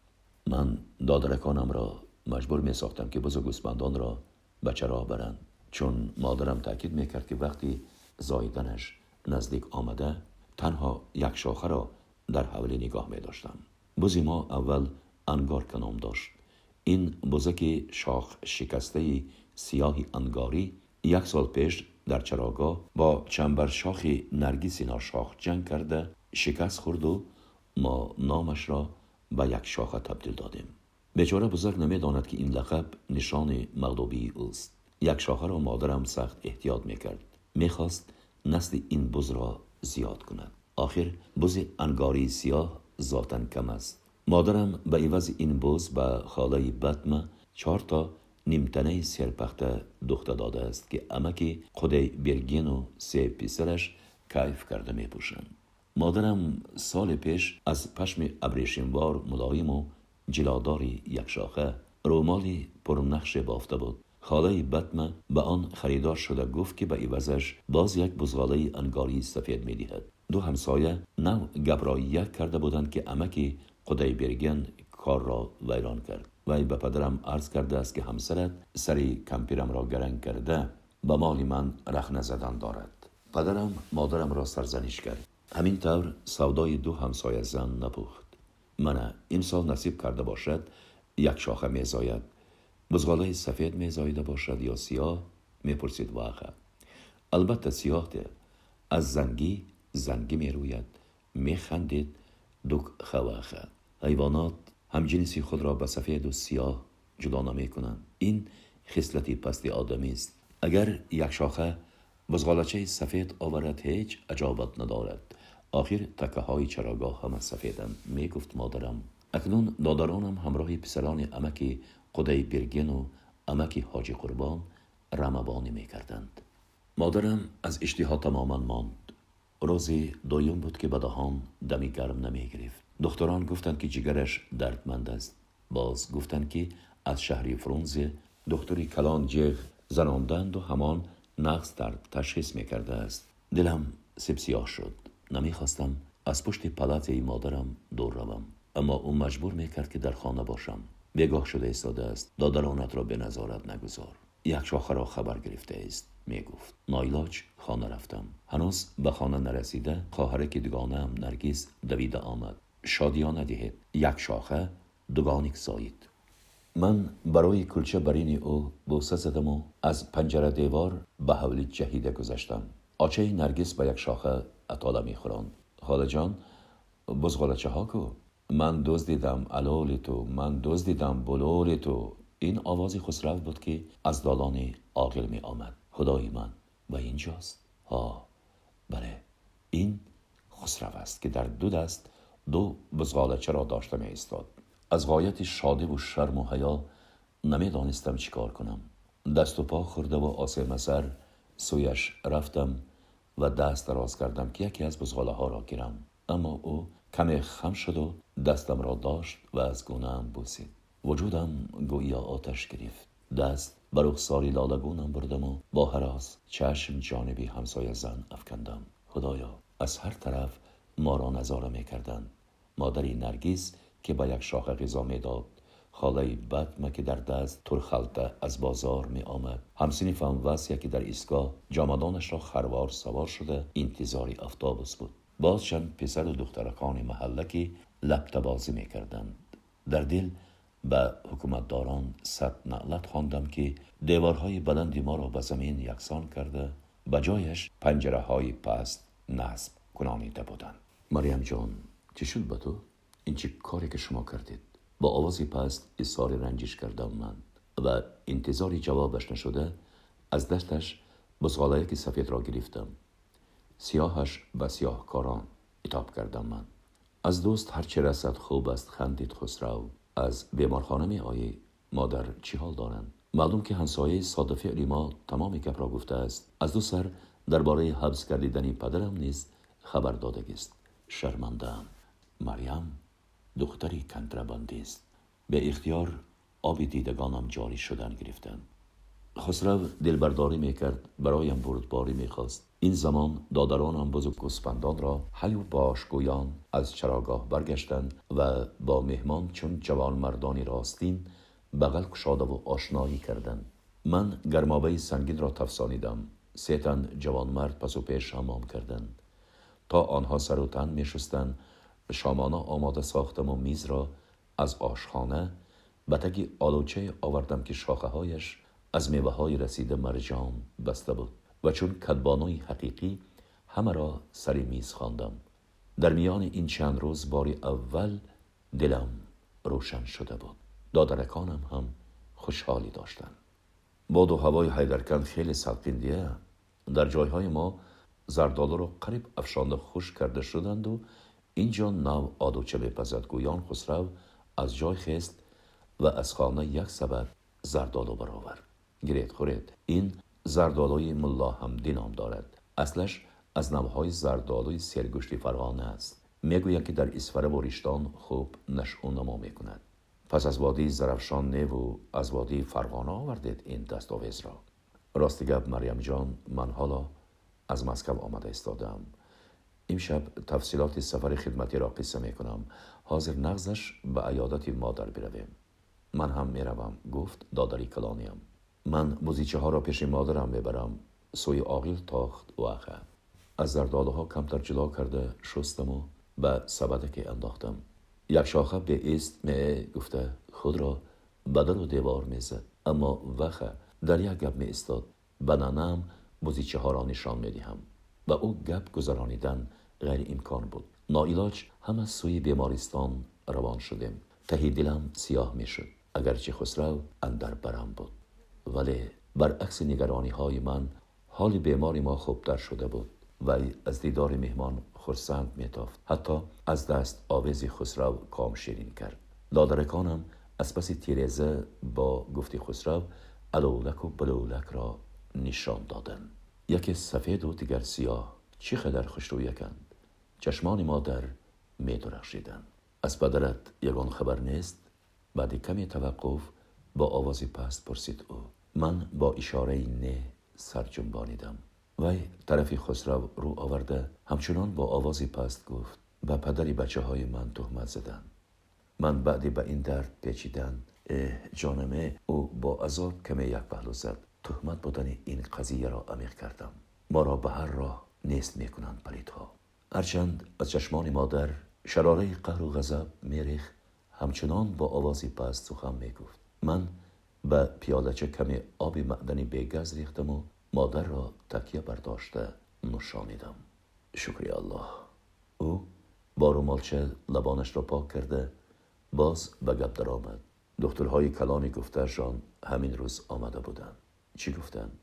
من دادرکانم را مجبور می ساختم که بزرگوسپندان را بچه را برند چون مادرم تاکید می کرد که وقتی زایدنش نزدیک آمده تنها یک را بزی ما اول انگار کنام داشت. این بزک شاخ شکسته سیاهی انگاری یک سال پیش در چراگاه با چنبر شاخ نرگیس شاخ جنگ کرده شکست خورد و ما نامش را به یک شاخه تبدیل دادیم. بیچاره بزرگ نمی‌داند که این لقب نشان مغلوبی اوست یک شاخه را مادرم سخت احتیاط ذاتا کم است مادرم به عوض این بز به خاله بطمه چهار تا نیمتنه سرپخته دخته داده است که امکی خود برگین و سه پیسرش کیف کرده می پوشند. مادرم سال پیش از پشم ابریشموار ملایم و جلاداری یک شاخه رومالی پرنقش بافته بود خاله بطمه به آن خریدار شده گفت که به عوضش باز یک بزغاله انگاری سفید می دهد. دو همسایه نو گپ را یک کرده بودند که امکی خدای برگن کار را ویران کرد. وی به پدرم عرض کرده است که همسرت سری کمپیرم را گرنگ کرده به مال من رخ زدن دارد. پدرم مادرم را سرزنش کرد. همین طور سودای دو همسایه زن نپخت. من این سال نصیب کرده باشد یک شاخه میزاید. بزغاله سفید میزایده باشد یا سیاه؟ می‌پرسید واقع البته سیاه ده از زنگی زنگی می‌روید میخندید دوک خواخه. حیوانات همجنسی خود را به سفید و سیاه جدا نمی کنند. این خصلتی پستی آدمی است. اگر یک شاخه بزغالچه سفید آورد هیچ عجابت ندارد. آخر تکه های چراگاه هم سفیدند می گفت مادرم. اکنون دادرانم همراه پسران امکی قدی برگن و امکی حاجی قربان رمبانی می کردند. مادرم از اشتها تماما ماند. روزی دویم بود که بدهان دمی گرم نمی گرفت. دختران گفتند که جگرش دردمند است. باز گفتند که از شهری فرونزه دختری کلان جغ زناندند و همان نقص در تشخیص می کرده است. دلم سبسیاه شد. نمی‌خواستم از پشت پلات مادرم دور روم. اما او مجبور می کرد که در خانه باشم. بگاه شده ایستاده است دادرانت می گفت نایلاج خانه رفتم. هنوز به خانه نرسیده خواهر که دگانم نرگیز دویده آمد. شادیانه دهید. یک شاخه دوگانیک زایید من برای کلچه برین او بوسه زدم و از پنجره دیوار به حولی جهیده گذشتم. آچه نرگیز به یک شاخه اطاله می خوران خاله جان بزغالچه ها کو؟ من دزدیدم علال تو. من دزدیدم بلول تو. این آوازی خسرو بود که از دالان عاقل می آمد خدای من و اینجاست. ها بله. این خسرو است که در دو دست دو بزغالچه را داشته می استاد از غایت شادی و شرم و حیا نمی‌دانستم چیکار کنم. دست و پا خورده و آسه سر سویش رفتم و دست دراز کردم که یکی از بزغاله ها را گیرم. اما او کمی خم شد و دستم را داشت و از گونم بوسید. وجودم گویا آتش گرفت. دست بر رخساری لالگونم بردم و با حراس چشم جانبی همسایه زن افکندم خدایا از هر طرف ما را نظاره می کردن. مادری نرگیز که با یک شاخ غذا می داد خاله بدمه که در دست ترخلته از بازار می آمد همسینیفم وسیه که در ایستگاه جامدانش را خروار سوار شده انتظاری افتابوس بود باز چند پسر و دخترکان محله که لپت بازی می کردند. در دل به حکومتداران صد نعلت خواندم که دیوارهای بلندی ما را به زمین یکسان کرده به جایش پنجره های پست نصب کنانیده بودند. مریم جان چه شد به تو؟ این چه کاری که شما کردید؟ با آوازی پست اصار رنجش کردم من و انتظاری جوابش نشده از دستش بسغاله که سفید را گرفتم. سیاهش به کاران اتاب کردم من. از دوست هرچه رسد خوب است خندید خسرو. از بیمارخانه می آیی مادر چی حال دارند؟ معلوم که همسایه صادفی علی ما تمام گپ را گفته است. از دو سر درباره حبس کردیدنی پدرم نیز خبر داده است شرمندم مریم دختری کنتربندی است. به اختیار آبی دیدگانم جاری شدن گرفتند خسرو دلبرداری می‌کرد برایم بردباری می‌خواست. این زمان دادرانم بزرگ گسپندان را حی و باش گویان از چراگاه برگشتند و با مهمان چون جوان مردانی راستین بغل کشاده و آشنایی کردند. من گرمابه سنگین را تفسانیدم. سه تن جوان مرد پس و پیش حمام کردند. تا آنها سر و تن می شستند شامانه آماده ساختم و میز را از آشخانه بتگی آلوچه آوردم که شاخه هایش از میوه های رسیده مرجان بسته بود. و چون کدبانوی حقیقی همه را سر میز خواندم. در میان این چند روز باری اول دلم روشن شده بود. دادرکانم هم خوشحالی داشتند باد و هوای حیدرکند خیلی سلقیندیه. در جایهای ما زردالو را قریب افشانده خوش کرده شدند و اینجا نو آدوچه بپزد گویان خسرو از جای خست و از خانه یک سبب زردالو برآورد. گرید خورید. این زردالوی ملا همدی نام دارد. اصلش از نوهای زردالوی سرگوشتی فرغانه است. می‌گوید که در اسفره و ریشتان خوب نشعو نما می‌کند. پس از وادی زرفشان نه و از وادی فرغانه آوردید این دستاویز را. راستی گب مریم جان من حالا از مسکو آمده استادم. امشب تفصیلات سفر خدمتی را قصه می‌کنم. حاضر نغزش به عیادت مادر برویم. من هم می‌روم گفت دادری کلانیم من بوزیچه ها را پیش مادرم می‌برم. سوی آقیل تاخت و آخه از زرداله ها کمتر جدا کرده شستم و به سبدک انداختم. یک شاخه به ایست می گفته خود را بدر و دیوار می‌زد اما وخه در یک گپ می استاد به ننم بزیچه ها را نشان می دهم و او گپ گذرانیدن غیر امکان بود. ناعلاج هم از سوی بیمارستان روان شدیم. تهی دلم سیاه می شد اگرچه خسرو اندر برم بود. ولی برعکس نگرانی های من حال بیماری ما خوبتر شده بود ولی از دیدار مهمان خرسند میتافت. حتی از دست آویزی خسرو کام شیرین کرد. لادرکانم از پس تیرزه با گفتی خسرو الولک و بلولک را نشان دادن. یکی سفید و دیگر سیاه چی خدر کند. چشمان مادر می درخشیدن از پدرت یگان خبر نیست؟ بعد کمی توقف با آوازی پست پرسید او من با اشاره نه سر جنبانیدم. وی طرفی خسرو رو آورده همچنان با آوازی پست گفت به پدری بچه های من تهمت زدن. من بعدی به این درد پیچیدن جانمه او با عذاب کمی یک پهلو زد. تهمت بودن این قضیه را عمیق کردم. ما را به هر راه نیست می‌کنند پلیدها هرچند از چشمان مادر شراره قهر و غضب میریخ همچنان با آوازی پست سخن می‌گفت. من به پیالچه کمی آب معدنی به گز ریختم و مادر را تکیه برداشته نشانیدم. شکری الله. او با رومالچه لبانش را پاک کرده باز به گپ درآمد. دخترهای کلانی گفتهشان همین روز آمده بودند. چی گفتند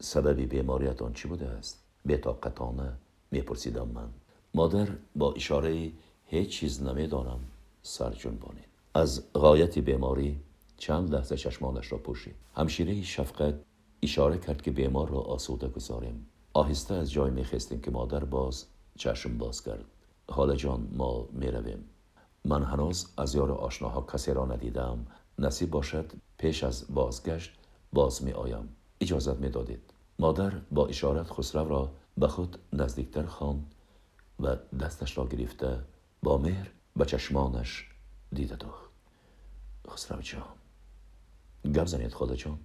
سببی بیماریتان چی بوده است؟ بتاقتانه میپرسیدم من. مادر با اشاره هیچ چیز نمی‌دانم سر جنبانید. از غایت بیماری چند لحظه چشمانش را پوشید همشیره شفقت اشاره کرد که بیمار را آسوده گذاریم. آهسته از جای میخستیم که مادر باز چشم باز کرد. حال جان ما می‌رویم. من هنوز از یار آشناها کسی را ندیدم. نصیب باشد پیش از بازگشت باز می آیم اجازت می دادید مادر با اشارت خسرو را به خود نزدیکتر خواند و دستش را گرفته با مهر به چشمانش دیده دوخت خسرو جان. گپ زنید خدا جان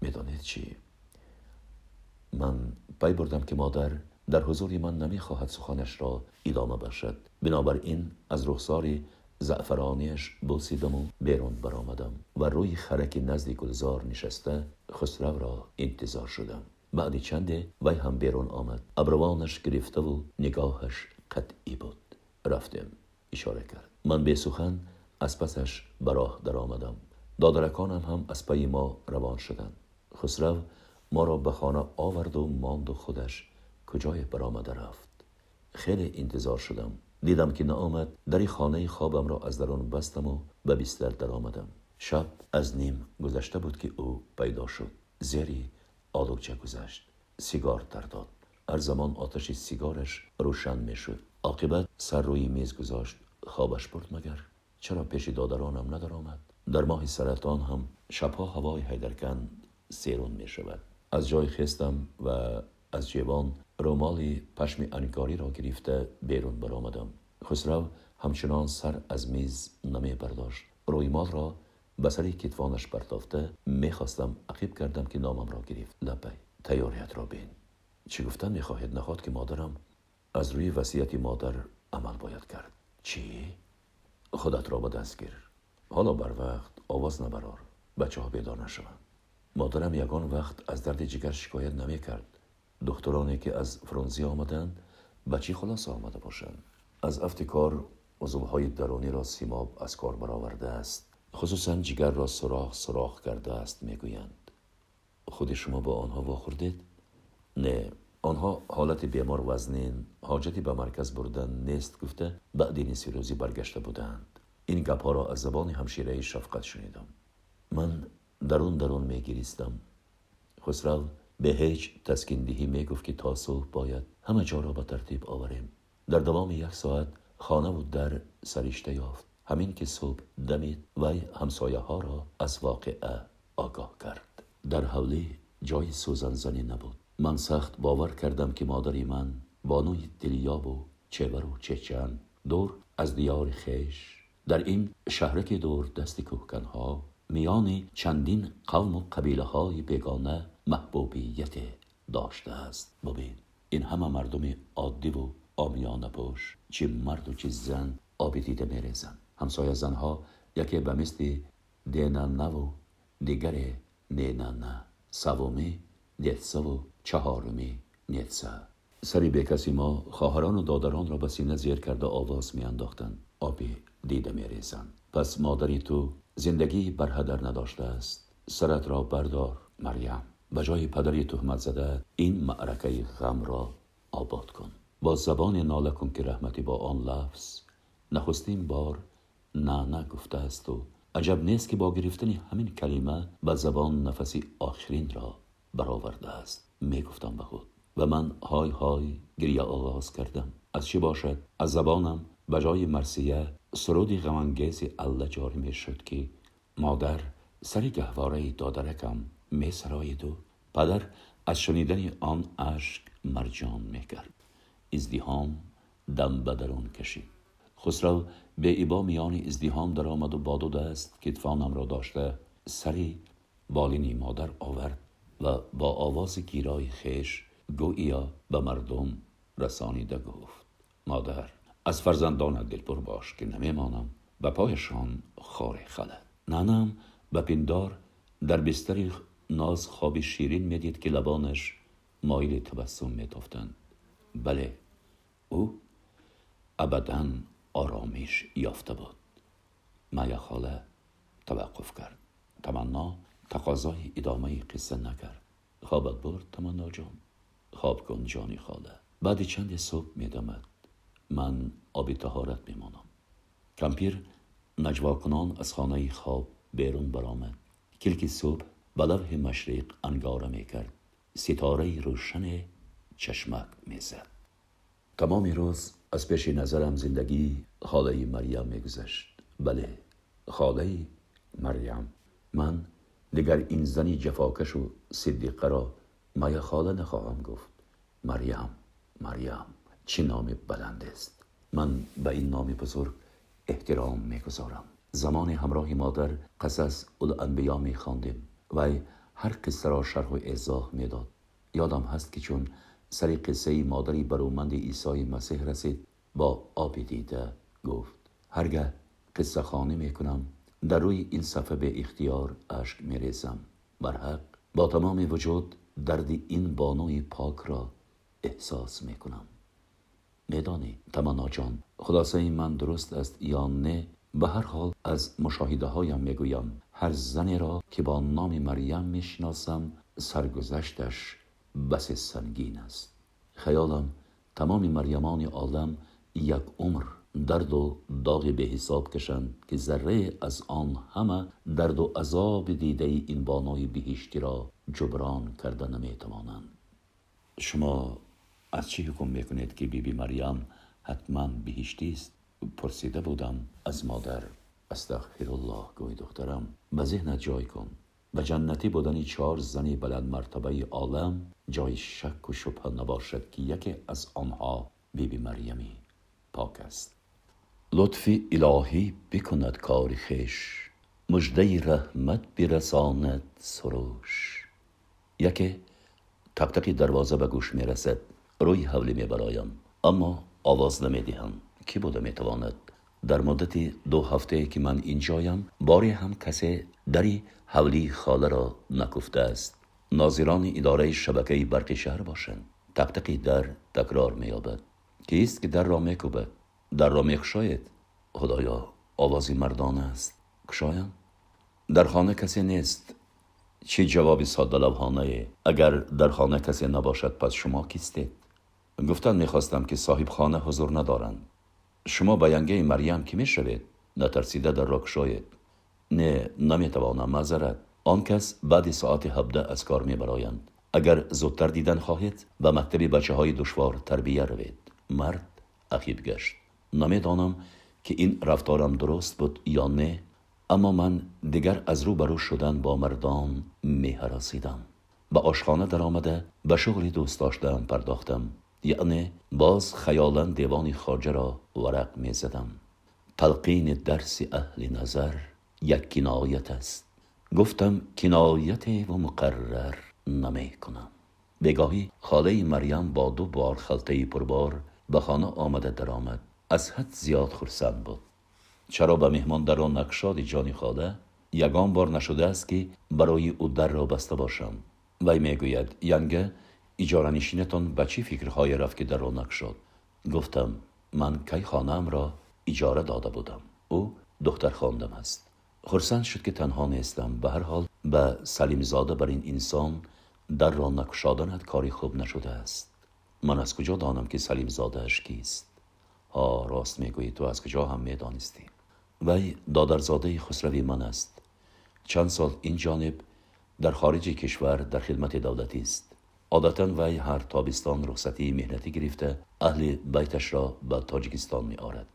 می‌دانید چی من پی بردم که مادر در حضور من نمی‌خواهد سخنش را ادامه بخشد بنابراین از رخساری زعفرانیش بوسیدم و بیرون برآمدم و روی خرک نزدی گلزار نشسته خسرو را انتظار شدم بعدی چنده وی هم بیرون آمد ابروانش گرفته و نگاهش قطعی بود رفتم اشاره کرد من به سخن از پسش براه در آمدم دادرکانم هم از پی ما روان شدند. خسرو ما را به خانه آورد و ماند و خودش کجای برآمده رفت. خیلی انتظار شدم. دیدم که نآمد در خانه خوابم را از درون بستم و به بیستر در آمدم شب از نیم گذشته بود که او پیدا شد. زیری آلوکچه گذشت. سیگار تر داد. هر زمان آتش سیگارش روشن می شد. عاقبت سر روی میز گذاشت. خوابش برد مگر؟ چرا پیش دادرانم ندر آمد дар моҳи саратон ҳам шабҳо ҳавои ҳайдарканд серун мешавад. Аз ҷой хестам ва аз ҷевон рӯмоли пашми анкориро гирифта берун баромадам. Хусрав ҳамчунон сар аз миз намебардошт. Рӯймолро ба сари китфонаш партофта мехостам ақиб кардам ки номамро гирифт. Лаббай тайёриятро бин. Чӣ гуфтан мехоҳед? Наход ки модарам аз рӯи васияти модар амал бояд кард. Чӣ? Худатро ба даст гир. حالا بر وقت آواز نبرار بچه ها بیدار نشوند. مادرم یگان وقت از درد جگر شکایت نمی کرد. دخترانی که از فرانزی آمدند بچی خلاص آمده باشند. از افتکار عضوهای درونی را سیماب از کار برآورده است. خصوصا جگر را سراخ سراخ کرده است می‌گویند. خود شما با آنها واخوردید نه. آنها حالت بیمار وزنین حاجتی به مرکز بردن نیست گفته بعد این روزی برگشته بودند. این گپ را از زبان همشیره شفقت شنیدم. من درون درون میگریستم. خسرو به هیچ تسکین دهی می گفت که تا صبح باید همه جا را به ترتیب آوریم. در دوام یک ساعت خانه و در سریشته یافت. همین که صبح دمید وی همسایه ها را از واقعه آگاه کرد. در حولی جای سوزن زنی نبود. من سخت باور کردم که مادری من بانوی دلیاب و چهور و چهچن دور از دیار خیش در این شهرک دور دست کوهکنها میان چندین قوم و قبیله های بگانه محبوبیت داشته است. ببین این همه مردم عادی و آمیانه پوش چه مرد و چه زن آبی دیده میریزن. همسایه زنها یکی به مثل دینا نه و دیگر نینا نه سومی نیتسه و چهارمی نیتسه. سری به کسی ما خواهران و دادران را به سینه زیر کرده آواز می انداختن آبی دیده می ریزن. پس مادری تو زندگی بر هدر نداشته است سرت را بردار مریم به جای پدری تهمت زده این معرکه غم را آباد کن با زبان ناله کن که رحمتی با آن لفظ نخستین بار نه نه گفته است و عجب نیست که با گرفتن همین کلمه به زبان نفسی آخرین را برآورده است می گفتم به خود و من های های گریه آغاز کردم از چی باشد از زبانم به جای مرسیه سرودی غمانگیزی الله جاری شد که مادر سری گهواره دادرکم می سراید و پدر از شنیدن آن اشک مرجان می کرد ازدیهام دم به درون کشید. خسرو به ایبا میان ازدیهام در آمد و با دو دست کتفانم را داشته سری بالینی مادر آورد و با آواز گیرای خیش گویا به مردم رسانیده گفت مادر از فرزندان دلپر باش که نمیمانم و پایشان خار خلد. نانم به پندار در بستری ناز خواب شیرین می‌دید که لبانش مایل تبسم میتافتند. بله او ابدا آرامش یافته بود. مایا خاله توقف کرد. تمنا تقاضای ادامه قصه نکرد. خوابت برد تمنا جان. خواب کن جانی خاله. بعد چند صبح میدمد. من آبی تهارت میمانم. کمپیر نجوا کنان از خانه خواب بیرون برآمد. کلک صبح به لوح مشرق انگاره می‌کرد. ستاره روشن چشمک می‌زد. تمام روز از پیش نظرم زندگی خاله مریم میگذشت. بله خاله مریم. من دیگر این زنی جفاکش و صدیقه را مایا خاله نخواهم گفت. مریم مریم. چه نام بلند است؟ من به این نام بزرگ احترام می‌گذارم. زمان همراه مادر قصص الانبیا میخواندیم و هر قصه را شرح و ایضاح می‌داد. یادم هست که چون سری قصه مادری برومند عیسی مسیح رسید با آبی دیده گفت هرگه قصه خانه می‌کنم در روی این صفحه به اختیار اشک میریزم. برحق با تمام وجود درد این بانوی پاک را احساس می‌کنم. میدانی تمنا جان. خلاصه من درست است یا نه به هر حال از مشاهده هایم می‌گویم. هر زنی را که با نام مریم می‌شناسم سرگذشتش بس سنگین است. خیالم تمام مریمان عالم یک عمر درد و داغی به حساب کشند که ذره از آن همه درد و عذاب دیده این بانای بهشتی را جبران کرده نمی‌توانند. شما از چی حکم می‌کنید که بیبی بی مریم حتما بهشتی است؟ پرسیده بودم از مادر. استغفر الله گوی دخترم به ذهنت جای کن. به جنتی بودنی چهار زنی بلند مرتبه عالم جای شک و شبه نباشد که یکی از آنها بیبی بی مریمی پاک است. لطف الهی بکند کار خیش مجده رحمت برساند سروش. یکی تق دروازه به گوش می‌رسد. روی حولی میبرایم اما آواز نمی‌دهم کی بوده می‌تواند؟ در مدت دو هفته که من اینجایم باری هم کسی دری حولی خاله را نکفته است. ناظران اداره شبکه برق شهر باشند. تق در تکرار مییابد کیست که در را میکوبد در را میخشاید خدایا آوازی مردانه است. کشایم؟ در خانه کسی نیست. چه جوابی ساده لبخانه اگر در خانه کسی نباشد پس شما کیستید؟ گفتن می‌خواستم که صاحب خانه حضور ندارند. شما به ینگه مریم که می‌شوید؟ نترسیده در را کشاید نه نمی‌توانم معذرت. آن کس بعد ساعت هبده از کار میبرایند. اگر زودتر دیدن خواهید به مکتب بچه های دشوار تربیه روید. مرد اخیب گشت. نمی‌دانم که این رفتارم درست بود یا نه اما من دیگر از رو برو شدن با مردان می حراسیدم به آشخانه در آمده به شغلی دوست داشتم پرداختم. یعنی باز خیالا دیوان خارجه را ورق می زدم تلقین درس اهل نظر یک کنایت است. گفتم کنایت و مقرر نمی کنم. بگاهی خاله مریم با دو بار خلطه پربار به خانه آمده درآمد. از حد زیاد خرسند بود. چرا به مهمان در آن نقشاد جانی خاله؟ یگان بار نشده است که برای او در را بسته باشم. وی می‌گوید ینگه اجاره نشینتان به چی فکرهای رفت که در آن نقشاد گفتم من کی خانم را اجاره داده بودم. او دختر خواندم است. خرسند شد که تنها نیستم. به هر حال به سلیم زاده بر این انسان در را نکشادنت کاری خوب نشده است. من از کجا دانم که سلیم زاده اش کیست؟ ها راست می‌گویی. تو از کجا هم می‌دانستی؟ وی دادرزاده خسروی من است. چند سال این عادتا وی هر تابستان رخصتی مهنتی گرفته اهل بیتش را به تاجیکستان می آرد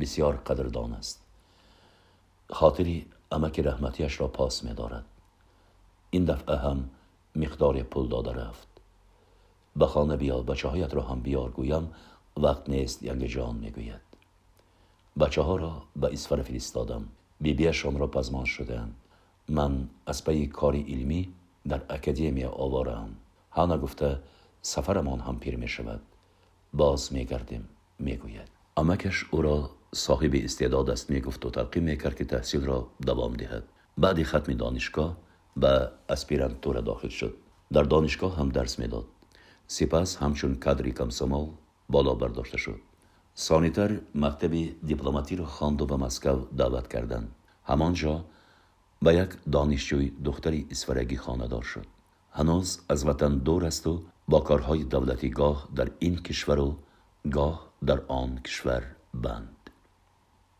بسیار قدردان است. خاطری امک رحمتیش را پاس می دارد. این دفعه هم مقدار پول داده رفت. به خانه بیا بچه هایت را هم بیار گویم وقت نیست ینگ جان می‌گوید بچه ها را به اسفر فرستادم. بیبیشان را پزمان شدند من از پی کاری علمی در اکادمیا آوارم. ҳана гуфта сафарамон ҳампир мешавад. Боз мегардем мегӯяд. Амакаш ӯро соҳиби истеъдод аст мегуфту тарғиб мекард ки таҳсилро давом диҳад. Баъди хатми донишгоҳ ба аспирантура дохил шуд. Дар донишгоҳ ҳам дарс медод. Сипас ҳамчун кадри комсомол боло бардошта шуд. Сонитар мактаби дипломатиро хонду ба москав даъват карданд ҳамон ҷо ба як донишҷӯи духтари исфарагӣ хонадор шуд ҳанӯз аз ватан дур асту бо корҳои давлатӣ гоҳ дар ин кишвару гоҳ дар он кишвар банд.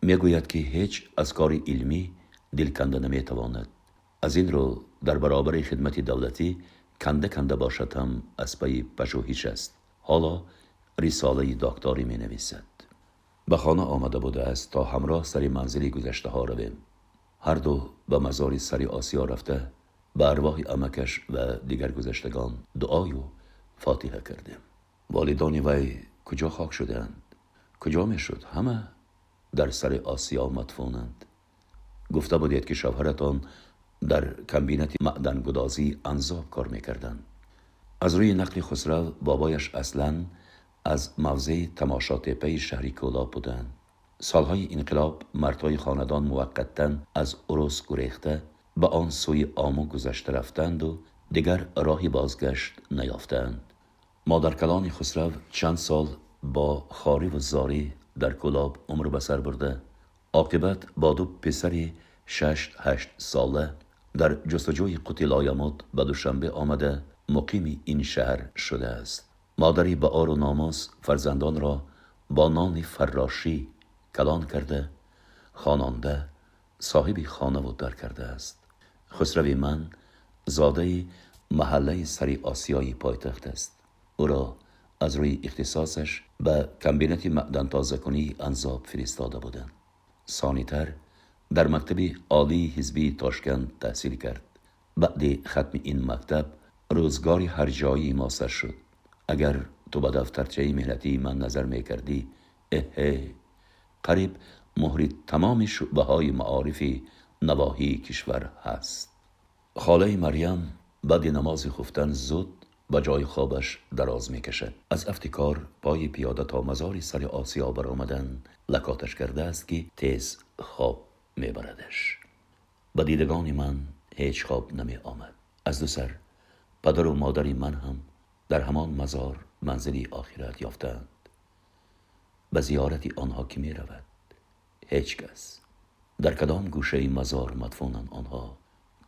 Мегӯяд ки ҳеҷ аз кори илмӣ дил канда наметавонад. Аз ин рӯ дар баробари хидмати давлатӣ канда канда бошад ҳам аз пайи пажӯҳиш аст. Ҳоло рисолаи докторӣ менависад. Ба хона омада будааст то ҳамроҳ сари манзили гузаштаҳо равем. Ҳарду ба мазори сари осиё рафта به ارواح امکش و دیگر گذشتگان دعای و فاتحه کردیم. والدان وی کجا خاک شدند؟ کجا می شد؟ همه در سر آسیا مدفونند. گفته بودید که شوهرتان در کمبینات معدن گدازی انزاب کار می‌کردند از روی نقل خسرو بابایش اصلا از موضع تماشات پی شهری کولاب بودند. سالهای انقلاب مردهای خاندان موقتا از عروس گریخته به آن سوی آمو گذشته رفتند و دیگر راهی بازگشت نیافتند. مادر کلان خسرو چند سال با خواری و زاری در کلاب عمر بسر برده. عاقبت با دو پسری شش هشت ساله در جستجوی قتل آیامد به دوشنبه آمده مقیم این شهر شده است. مادری به آر و ناموس فرزندان را با نان فراشی کلان کرده خانانده صاحبی خانه و در کرده است. خسروی من زاده محله سری آسیایی پایتخت است. او را از روی اختصاصش به کمبینت معدن تازه کنی انزاب فرستاده بودند. سانیتر در مکتب عالی حزبی تاشکند تحصیل کرد. بعد ختم این مکتب روزگاری هر جایی ماسر شد. اگر تو به دفترچه مهنتی من نظر می کردی اه. قریب مهری تمام شعبه های معارفی نواحی کشور هست. خاله مریم بعد نماز خفتن زود به جای خوابش دراز می کشد از افتکار پای پیاده تا مزاری سر آسیا برآمدن لکاتش کرده است که تیز خواب میبردش. به دیدگان من هیچ خواب نمی آمد از دو سر پدر و مادری من هم در همان مزار منزلی آخرت یافتند. به زیارتی آنها که می رود هیچ کس در کدام گوشه مزار مدفونن آنها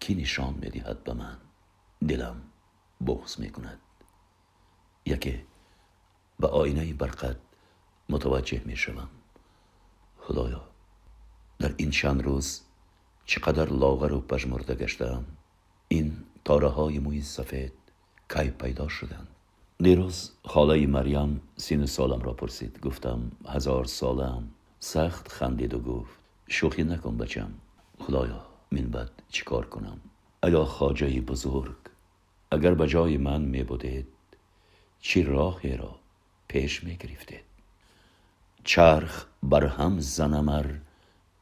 کی نشان می دهد به من؟ دلم بغز می کند یکی به آینه برقد متوجه می شوم خدایا در این چند روز چقدر لاغر و پژمرده گشتم؟ این تاره های موی سفید کی پیدا شدند؟ دیروز خاله مریم سین سالم را پرسید. گفتم هزار سالم. سخت خندید و گفت شوخی نکن بچم. خدایا من بد چیکار کنم؟ ایا خاجه بزرگ اگر به جای من می بودید چی راهی را پیش می گرفتید چرخ بر هم زنمر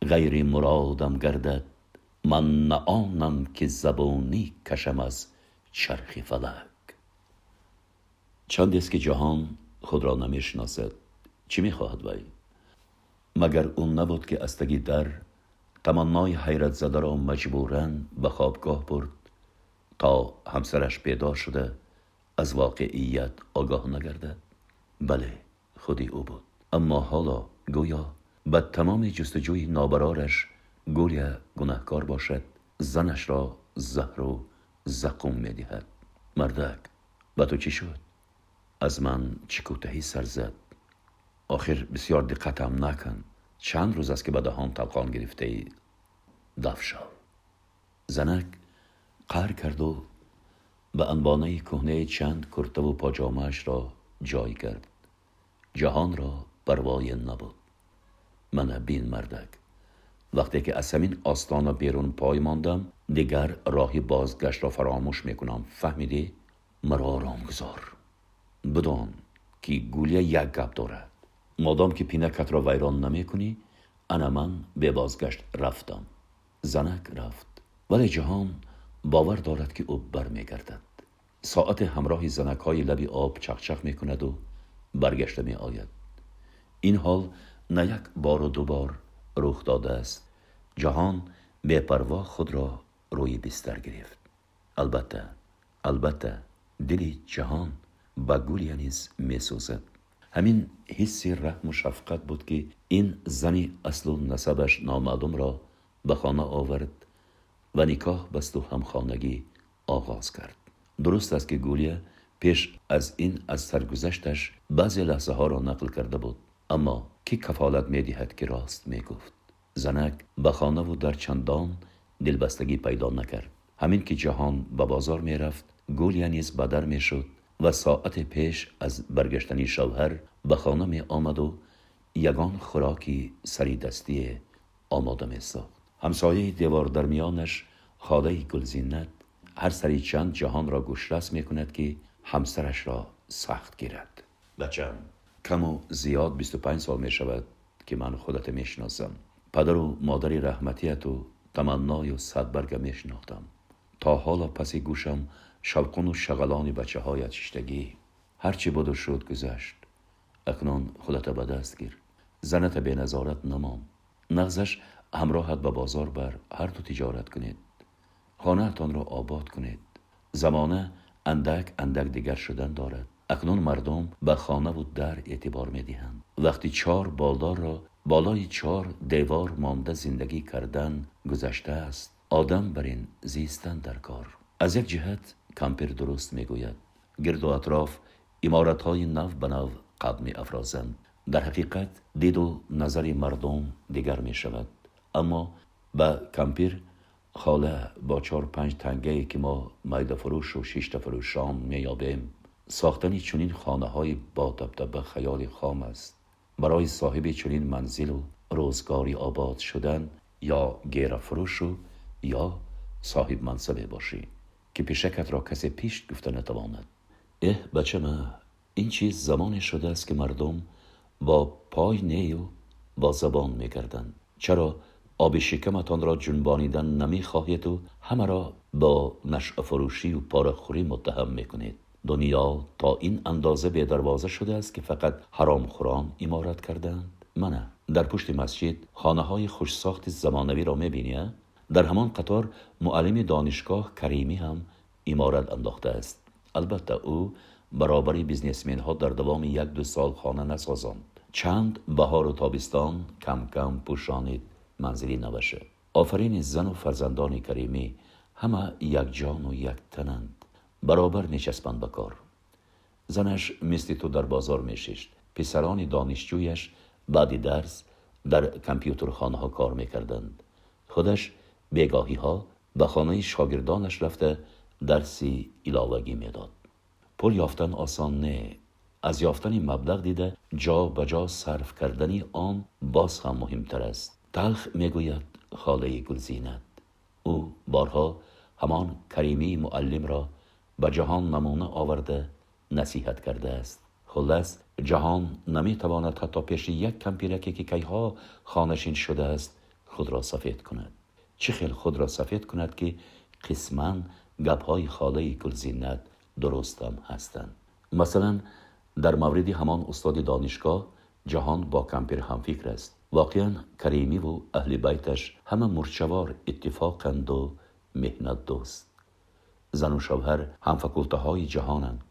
غیر مرادم گردد. من نه آنم که زبونی کشم از چرخ فلک. چند است که جهان خود را نمی‌شناسد؟ چی می‌خواهد وی؟ مگر اون نبود که استگی در تمنای حیرت زده را مجبورا به خوابگاه برد تا همسرش پیدا شده از واقعیت آگاه نگردد بله خودی او بود. اما حالا گویا به تمام جستجوی نابرارش گویا گناهکار باشد زنش را زهر و زقوم می‌دهد. مردک به تو چی شد؟ از من چی سر زد. آخر بسیار دقتم نکن چند روز است که به دهان طلقان گرفته ای؟ دف شو زنک قهر کرد و به انبانه کهنه چند کرته و پاجامهش را جای کرد. جهان را پروای نبود. من بین مردک. وقتی که از همین آستانه بیرون پای ماندم دیگر راهی بازگشت را فراموش می‌کنم. فهمیدی؟ مرا آرام گذار بدان که گولیه یک گپ دارد. مادام که پینکت را ویران نمی کنی انا من به بازگشت رفتم. زنک رفت. ولی جهان باور دارد که او برمیگردد. ساعت همراه زنک های لبی آب چخچخ می کند و برگشته می آید این حال نه یک بار و دو بار رخ داده است. جهان پروا خود را روی بستر گرفت. البته البته دلی جهان با گولی نیز می سوزد ҳамин ҳисси раҳму шафқат буд ки ин зани аслу насабаш номаълумро ба хона овард ва никоҳ басту ҳамхонагӣ оғоз кард. Дуруст аст ки гулия пеш аз ин аз саргузашташ баъзе лаҳзаҳоро нақл карда буд. Аммо кӣ кафолат медиҳад ки рост мегуфт? Занак ба хонаву дар чандон дилбастагӣ пайдо накард. Ҳамин ки ҷаҳон ба бозор мерафт гулия низ ба дар мешуд و ساعت پیش از برگشتنی شوهر به خانه می آمد و یگان خوراکی سری دستی آماده می ساخت. همسایه دیوار در میانش خاله گلزینت هر سری چند جهان را گوشرس می کند که همسرش را سخت گیرد. بچم کم و زیاد 25 سال می شود که من خودت می شناسم. پدر و مادری رحمتیت و تمنای و صدبرگ می شناختم. تا حالا پس گوشم шавқуну шағалони бачаҳоят шиштагӣ ҳарчи бодур шуд гузашт. Акнун худата ба даст гир. Заната беназорат намон нағзаш ҳамроҳат ба бозор бар ҳар ту тиҷорат кунед. Хонаатонро обод кунед. Замона андак андак дигар шудан дорад. Акнун мардум ба хонаву дар эътибор медиҳанд. Вақти чор болдорро болои чор девор монда зиндагӣ кардан гузаштааст одам бар ин зистан дар кор. Аз як ҷиҳат کمپر درست می‌گوید. گرد و اطراف امارت های نو به نو قد می افرازند در حقیقت دید و نظر مردم دیگر می شود اما به کمپیر خاله با چهار پنج تنگه که ما میده فروش و شش فروشان می یابیم ساختن چنین خانه های با دبدبه خیال خام است. برای صاحب چنین منزل و روزگاری آباد شدن یا گیر فروش و یا صاحب منصبه باشی. که پیشکت را کسی پیش گفته نتواند. اه بچه ما این چیز زمانی شده است که مردم با پای نی و با زبان میگردند چرا آب شکمتان را جنبانیدن نمی خواهید و همه را با نشع فروشی و پارخوری متهم می‌کنید؟ دنیا تا این اندازه به دروازه شده است که فقط حرام خوران امارت کردند؟ منه. در پشت مسجد خانه های خوش ساخت زمانوی را می‌بینی дар ҳамон қатор муаллими донишгоҳ каримӣ ҳам иморат андохтааст албатта ӯ баробари бизнесменҳо дар давоми як ду сол хона насозонд. Чанд баҳору тобистон кам кам пӯшонид манзили наваше офарини зану фарзандони каримӣ ҳама якҷону яктананд баробар нечаспанд ба кор. Занаш мисли ту дар бозор мешишт. Писарони донишҷӯяш баъди дарс дар компютерхонаҳо кор мекарданд. Худаш بگاهی ها به خانه شاگردانش رفته درسی علاوگی می‌داد. پول یافتن آسان نه. از یافتن مبلغ دیده جا به جا صرف کردنی آن باز هم مهمتر است. تلخ می‌گوید خاله گلزینت او بارها همان کریمی معلم را به جهان نمونه آورده نصیحت کرده است. خلاص جهان نمی‌تواند حتی پیش یک کمپیرکی که کیها خانه‌شین شده است خود را سفید کند. چه خیل خود را سفید کند که قسما گپ های خاله گلزینت درستم هستند. مثلا در مورد همان استاد دانشگاه جهان با کمپیر هم فکر است. واقعا کریمی و اهل بیتش همه مورچه‌وار اتفاقند و محنت دوست. زن و شوهر هم فکلته های جهانند.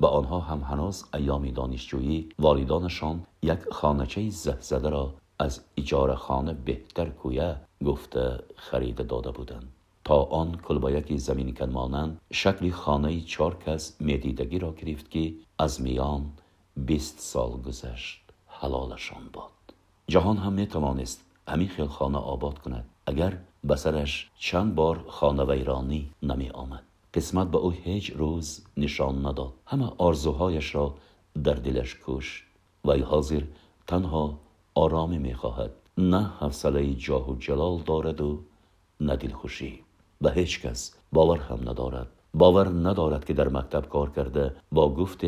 به آنها هم هنوز ایام دانشجویی والدانشان یک خانچه زده را از ایجار خانه بهتر کویه گفته خرید داده بودند. تا آن کلبایک زمین مانند شکل خانه چار کس میدیدگی را گرفت که از میان بیست سال گذشت حلالشان باد. جهان هم می توانست همی خیل خانه آباد کند اگر بسرش چند بار خانه ویرانی نمی آمد. قسمت به او هیچ روز نشان نداد. همه آرزوهایش را در دلش کشت. وی حاضر تنها آرامی می‌خواهد نه حوصله جاه و جلال دارد و نه دلخوشی. به هیچ کس باور هم ندارد. باور ندارد که در مکتب کار کرده با گفت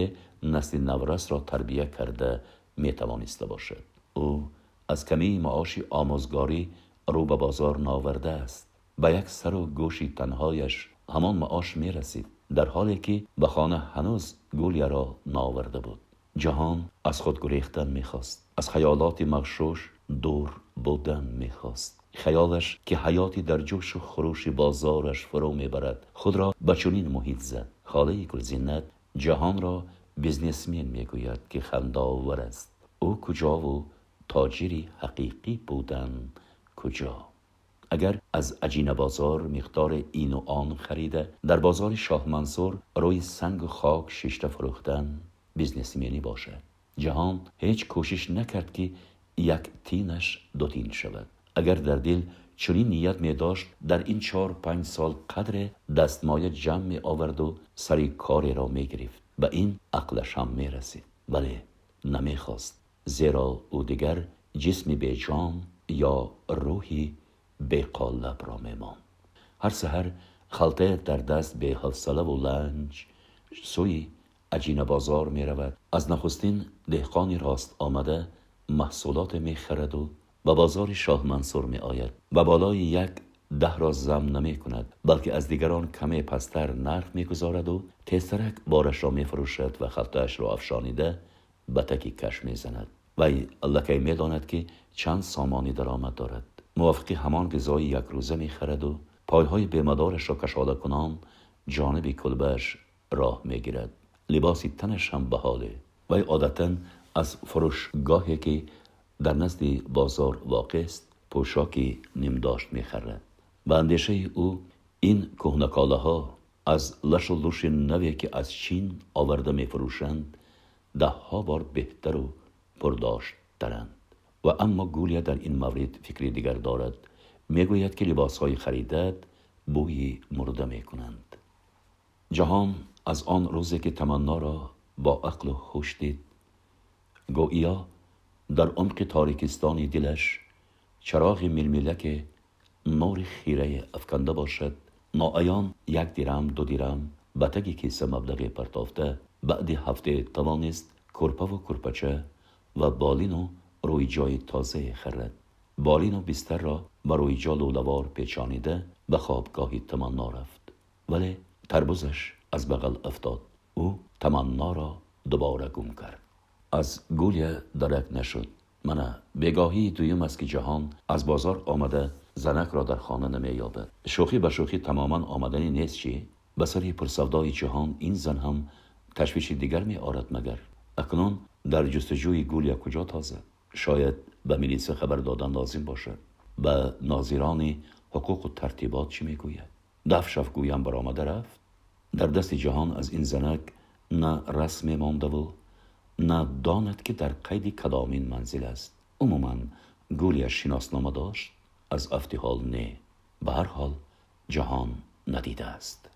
نسل نورس را تربیه کرده می توانسته باشد. او از کمی معاشی آموزگاری رو به بازار ناورده است. به یک سر و گوشی تنهایش همان معاش می رسید در حالی که به خانه هنوز گولیا را ناورده بود. جهان از خود گریختن می‌خواست. از خیالات مغشوش دور بودن می‌خواست. خیالش که حیاتی در جوش و خروش بازارش فرو می‌برد. خود را به چنین محیط زد. خاله گلزینت جهان را بیزنسمین می‌گوید که خنداور است. او کجا و تاجری حقیقی بودن کجا؟ اگر از عجین بازار مقدار این و آن خریده در بازار شاه منصور روی سنگ و خاک ششته فروختن بیزنسمنی باشد. جهان هیچ کوشش نکرد که یک تینش دو تین شود اگر در دل چنین نیت می داشت در این چهار پنج سال قدر دستمایه جمع می آورد و سری کاری را می گرفت به این عقلش هم می رسید ولی نمی خواست زیرا او دیگر جسمی به جان یا روحی به قالب را می مان. هر سهر خلطه و محصولات می خرد و به بازار شاه منصور می آید و بالای یک ده را زم نمی کند بلکه از دیگران کمی پستر نرخ می گذارد و تیسترک بارش را می فروشد و خلطهاش را افشانیده به تکی کش می زند وی لکی می داند که چند سامانی درآمد دارد. موافقی همان غذای یک روزه می خرد و پایهای بیمدارش را کشاله کنان جانب کلبش راه می گیرد لباسی تنش هم به حاله. وی عادتا از فروشگاهی که در نزد بازار واقع است پوشاکی نیمداشت می‌خرد. به اندیشه او این کهنکاله ها از لش و لوش نوی که از چین آورده ده ها بار بهتر و پرداشت ترند. و اما گولیا در این مورد فکری دیگر دارد. می‌گوید که لباس های خریدد بوی مرده می کنند جهان از آن روزی که تمنا را با عقل و خوش دید گویا در عمق تاریکستان دلش چراغ ململک نور خیره افکنده باشد. ناایان یک دیرم دو دیرم به تگی کیسه مبلغ پرتافته بعد هفته توانست کرپه و کرپچه و بالین و روی جای تازه خرد. بالین و بستر را به روی جا لولوار پیچانیده به خوابگاهی تمنا رفت. ولی تربوزش از بغل افتاد. او تمنا را دوباره گم کرد. از گولیه درک نشد. من بگاهی دویم است که جهان از بازار آمده زنک را در خانه نمی شوخی به شوخی تماما آمدنی نیست چی؟ به سری پرسودای جهان این زن هم تشویش دیگر می آرد مگر؟ اکنون در جستجوی گولیا کجا تازه؟ شاید به میلیس خبر دادن لازم باشد به ناظران حقوق و ترتیبات چی می‌گوید دفشف گویم برآمده رفت. در دست جهان از این زنک نه رسم مانده و نه داند که در قید کدامین منزل است. عموما گولیش شناسنامه داشت از افتحال نه. به هر حال جهان ندیده است.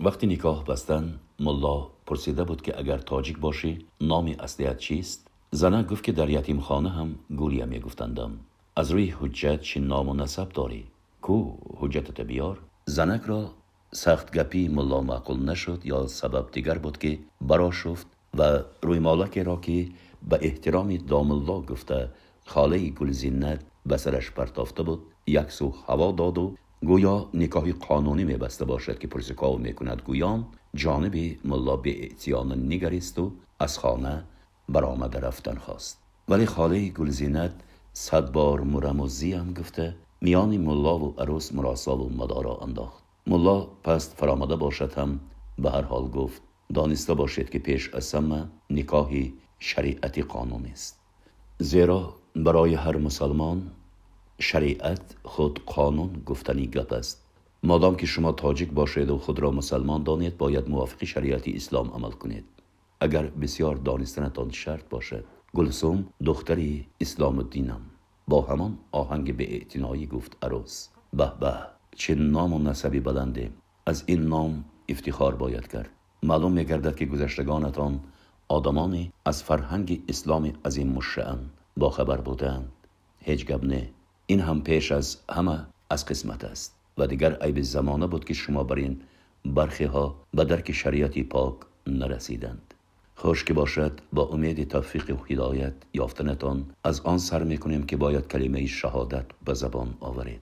وقتی نکاح بستن ملا پرسیده بود که اگر تاجیک باشی نام اصلیت چیست؟ زنه گفت که در یتیم خانه هم گولیا می گفتندم از روی حجت چی نام و نسب داری؟ کو حجتت بیار. زنک را سخت گپی ملا معقول نشد یا سبب دیگر بود که برا شفت و روی مالک را که به احترام دام الله گفته خاله گلزینت به سرش پرتافته بود یک سو هوا داد و گویا نکاهی قانونی می بسته باشد که پرسکاو می کند گویان جانب ملا به اعتیان نگریست و از خانه برآمده رفتن خواست. ولی خاله گلزینت صد بار مرموزی هم گفته میان ملا و عروس مراسا و مدارا انداخت. ملا پست فرامده باشد هم به هر حال گفت دانسته باشید که پیش از همه نکاهی شریعتی قانون است. زیرا برای هر مسلمان شریعت خود قانون گفتنی گپ است. مادام که شما تاجیک باشید و خود را مسلمان دانید باید موافق شریعت اسلام عمل کنید. اگر بسیار دانستنتان شرط باشد گلسوم دختری اسلام الدینم با همان آهنگ به اعتنایی گفت عروس به به چه نام و نسبی بلنده از این نام افتخار باید کرد. معلوم میگردد که گذشتگانتان آدمانی از فرهنگ اسلام این مشعن با خبر بودند هیچ گب نه. این هم پیش از همه از قسمت است و دیگر عیب زمانه بود که شما بر این برخی ها به درک شریعتی پاک نرسیدند. خوش که باشد با امید توفیق و هدایت یافتنتان از آن سر می‌کنیم که باید کلمه شهادت به زبان آورید.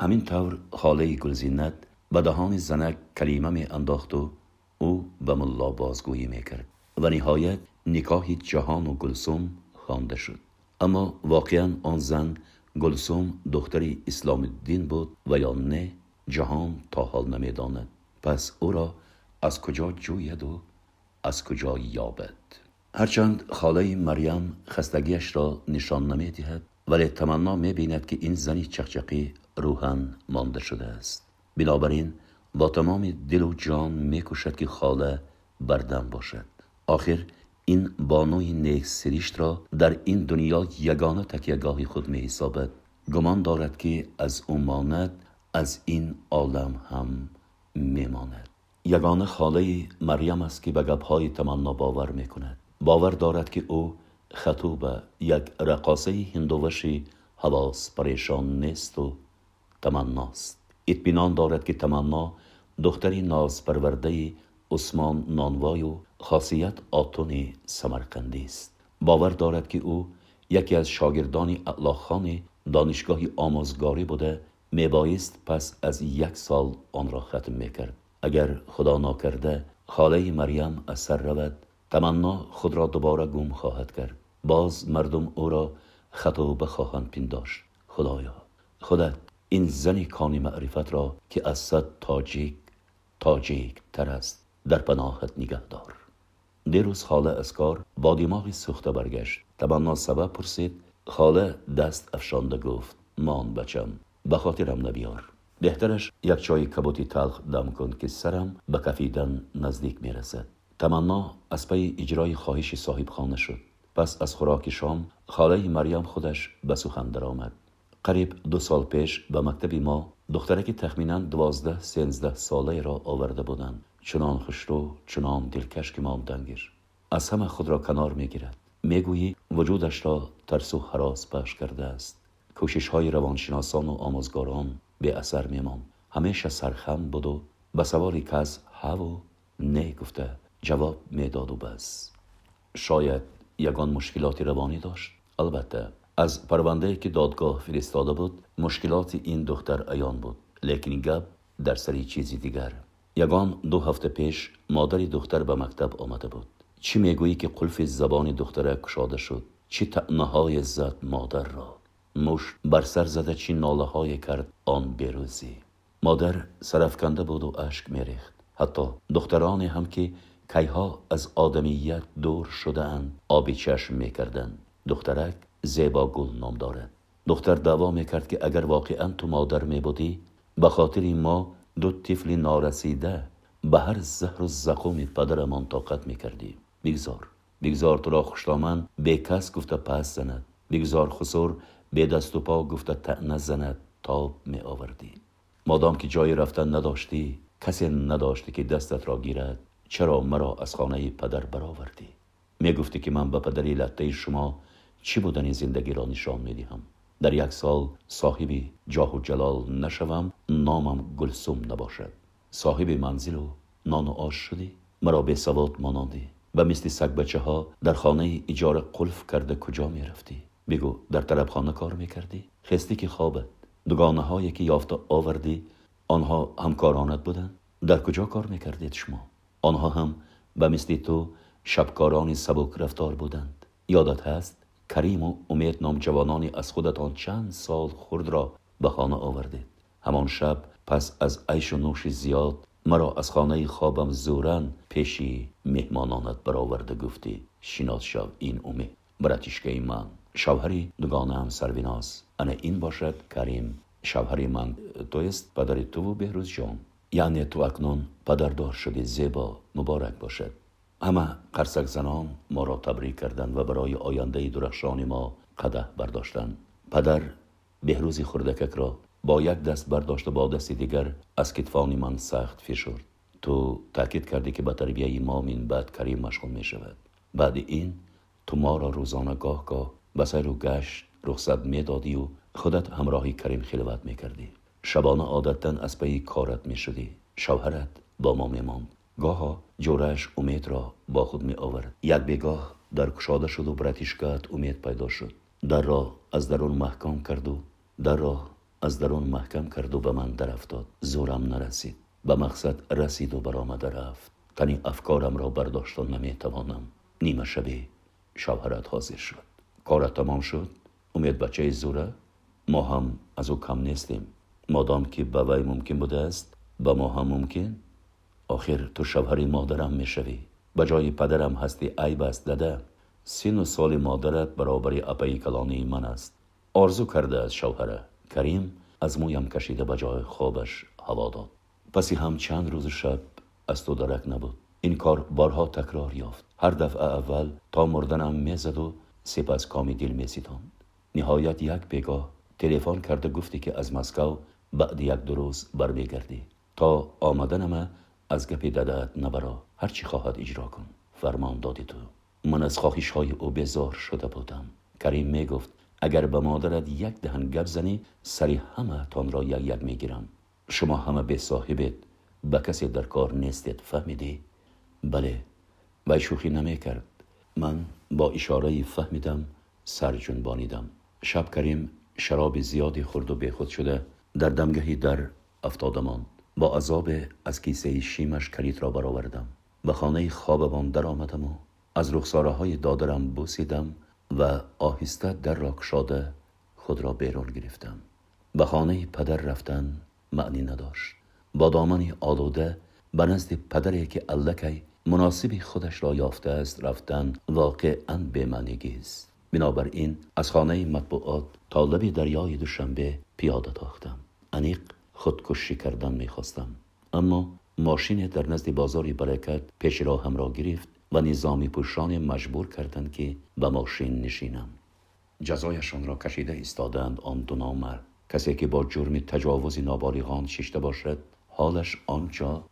همین طور خاله گلزینت به دهان زنک کلمه می انداخت و او به ملا بازگویی می‌کرد و نهایت نکاح جهان و گلسوم خوانده شد. اما واقعا آن زن گلسوم دختری اسلام الدین بود و یا نه جهان تا حال نمی‌داند. پس او را از کجا جوید و از کجا یابد؟ هرچند خاله مریم خستگیش را نشان نمی دهد ولی تمنا می بیند که این زنی چقچقی روحن مانده شده است. بنابراین با تمام دل و جان می کشد که خاله بردم باشد. آخر این بانوی نیک سریشت را در این دنیا یگانه تکیهگاهی خود می حسابد گمان دارد که از او ماند از این عالم هم می ماند یگانه خاله مریم است که به گپهای تمنا باور می کند باور دارد که او خطوب یک رقاصه هندوشی حواس پریشان نیست و تمناست اطمینان دارد که تمنا دختری ناز پرورده عثمان نانوای و خاصیت آتون سمرقندی است. باور دارد که او یکی از شاگردان اعلاخان دانشگاه آموزگاری بوده میبایست پس از یک سال آن را ختم می‌کرد. اگر خدا ناکرده خاله مریم از سر رود تمنا خود را دوباره گم خواهد کرد. باز مردم او را خطا بخواهند پنداشت. خدایا خودت این زنی کانی معرفت را که از صد تاجیک تاجیک تر است در پناهت نگه دار دیروز خاله از کار با دماغی سوخته برگشت. تمنا سبب پرسید خاله دست افشانده گفت مان بچم به خاطرم نبیار. بهترش یک چای کبوتی تلخ دم کن که سرم به کفیدن نزدیک می‌رسد. تمنا از پی اجرای خواهش صاحب خانه شد. پس از خوراک شام خاله مریم خودش به سخن درآمد. قریب دو سال پیش به مکتب ما دختره که تخمینا دوازده سینزده ساله را آورده بودند چنان خوشرو چنان دلکش که ماندنگیر از همه خود را کنار می‌گیرد می‌گویی وجودش را ترس و حراس پش کرده است کوشش های روانشناسان و آموزگاران به اثر میمان همیشه سرخم بود و به سوالی کس و نه گفته جواب می‌داد و بس شاید یگان مشکلات روانی داشت البته از پرونده که دادگاه فرستاده بود مشکلات این دختر ایان بود. لیکن گپ در سری چیزی دیگر. یگان دو هفته پیش مادری دختر به مکتب آمده بود. چی می‌گویی که قلف زبان دختره کشاده شد؟ چی های زد مادر را؟ مش بر سر زده چی ناله های کرد آن بیروزی مادر سرفکنده بود و اشک میریخت. حتی دخترانی هم که کیها از آدمیت دور شده زیبا گل نام دارد دختر دعوا می‌کرد که اگر واقعا تو مادر می بودی به خاطر ما دو طفل نارسیده به هر زهر و زقوم پدرمان طاقت می‌کردی. بگذار بگذار تو را خوشتامن به کس گفته پس زند. بگذار خسور به دست و پا گفته تعنه زند تاب می آوردی مادام که جای رفتن نداشتی کسی نداشتی که دستت را گیرد. چرا مرا از خانه پدر برآوردی؟ می گفتی که من به پدری لطه شما چی بودن زندگی را نشان می دهم در یک سال صاحبی جاه و جلال نشوم نامم گلسوم نباشد. صاحب منزل و نان و آش شدی؟ مرا به سواد مانندی و مثل سگ بچه ها در خانه اجاره قلف کرده کجا می رفتی بگو در طرب خانه کار می کردی خستی که خوابت. دگانه هایی که یافته آوردی آنها همکارانت بودن در کجا کار می کردید شما؟ آنها هم به مثل تو شبکاران سبک رفتار بودند. یادت هست؟ кариму умед номҷавонони аз худатон чанд сол хурдро ба хона овардед. Ҳамон шаб пас аз айшу нӯши зиёд маро аз хонаи хобам зӯран пеши меҳмононат бароварда гуфтӣ шинос шав ин умед братишкаи ман шавҳари дугонаам сарвинос ана ин бошад карим. Шавҳари ман то ест падари туву беҳрӯзҷон. Яъне ту акнун падардор шудӣ зебо муборак бошад. همه قرسک زنان ما را تبریک کردند و برای آینده درخشان ما قده برداشتند پدر بهروزی خردکک را با یک دست برداشت و با دست دیگر از کتفان من سخت فشرد تو تاکید کردی که به تربیه ما من بعد کریم مشغول می شود بعد این تو ما را روزانه گاه گاه به سیر و گشت رخصت می دادی و خودت همراهی کریم خلوت می کردی شبانه عادتا از پی کارت می شدی شوهرت با ما می ماند گاها ҷораш умедро бо худ меовард якбегоҳ дар кушода шуду братишкаат умед пайдо шуд. Дарро аз дарун маҳком карду дарро аз дарун маҳкам карду ба ман дарафтод зӯрам нарасид. Ба мақсад расиду баромада рафт. Тани афкорамро бардоштон наметавонам. Нима шабе шавҳарат ҳозир шуд. Корат тамом шуд. Умед бачаи зӯра мо ҳам аз ӯ кам нестем. Модом ки ба вай мумкин будааст ба мо ҳам мумкин? охир ту шавҳари модарам мешавӣ. Ба ҷои падарам ҳастӣ айб аст дада сину соли модарат баробари апаи калонии ман аст. Орзу кардааст шавҳара. Карим аз мӯям кашида ба ҷои хобаш ҳаво дод. Паси ҳам чанд рӯзу шаб аз ту дарак набуд. Ин кор борҳо такрор ёфт. Ҳар дафъа аввал то мурданам мезаду сипас коми дил меситонд ниҳоят як бегоҳ телефон карда гуфте ки аз москав баъди як ду рӯз бармегардӣ то омаданама از گپ ددت نبرا. هر چی خواهد اجرا کن. فرمان دادی تو. من از خواهش های او بزار شده بودم. کریم می گفت اگر به مادرت یک دهن گپ زنی سری همه تان را یک یک می‌گیرم. شما همه به صاحبت. به کسی در کار نیستید. فهمیدی؟ بله. و شوخی نمی کرد من با اشاره فهمیدم سر جنبانیدم. شب کریم شراب زیادی خورد و بیخود شده در دمگهی در افتادمان با عذاب از کیسه شیمش کلیت را برآوردم. به خانه خوابمان در آمدم و از رخساره های دادرم بوسیدم و آهسته در را کشاده خود را بیرون گرفتم. به خانه پدر رفتن معنی نداشت. با دامنی آلوده به نزد پدری که الکی مناسبی خودش را یافته است رفتن واقعا است بنابراین از خانه مطبوعات تا لب دریای دوشنبه پیاده تاختم. انیق خودکشی کردن می‌خواستم. اما ماشین در نزد بازاری برکت پیش راهم را گرفت و نظامی پوشان مجبور کردند که به ماشین نشینم. جزایشان را کشیده ایستادند آن دو نامر کسی که با جرم تجاوز نابالغان ششته باشد حالش آنجا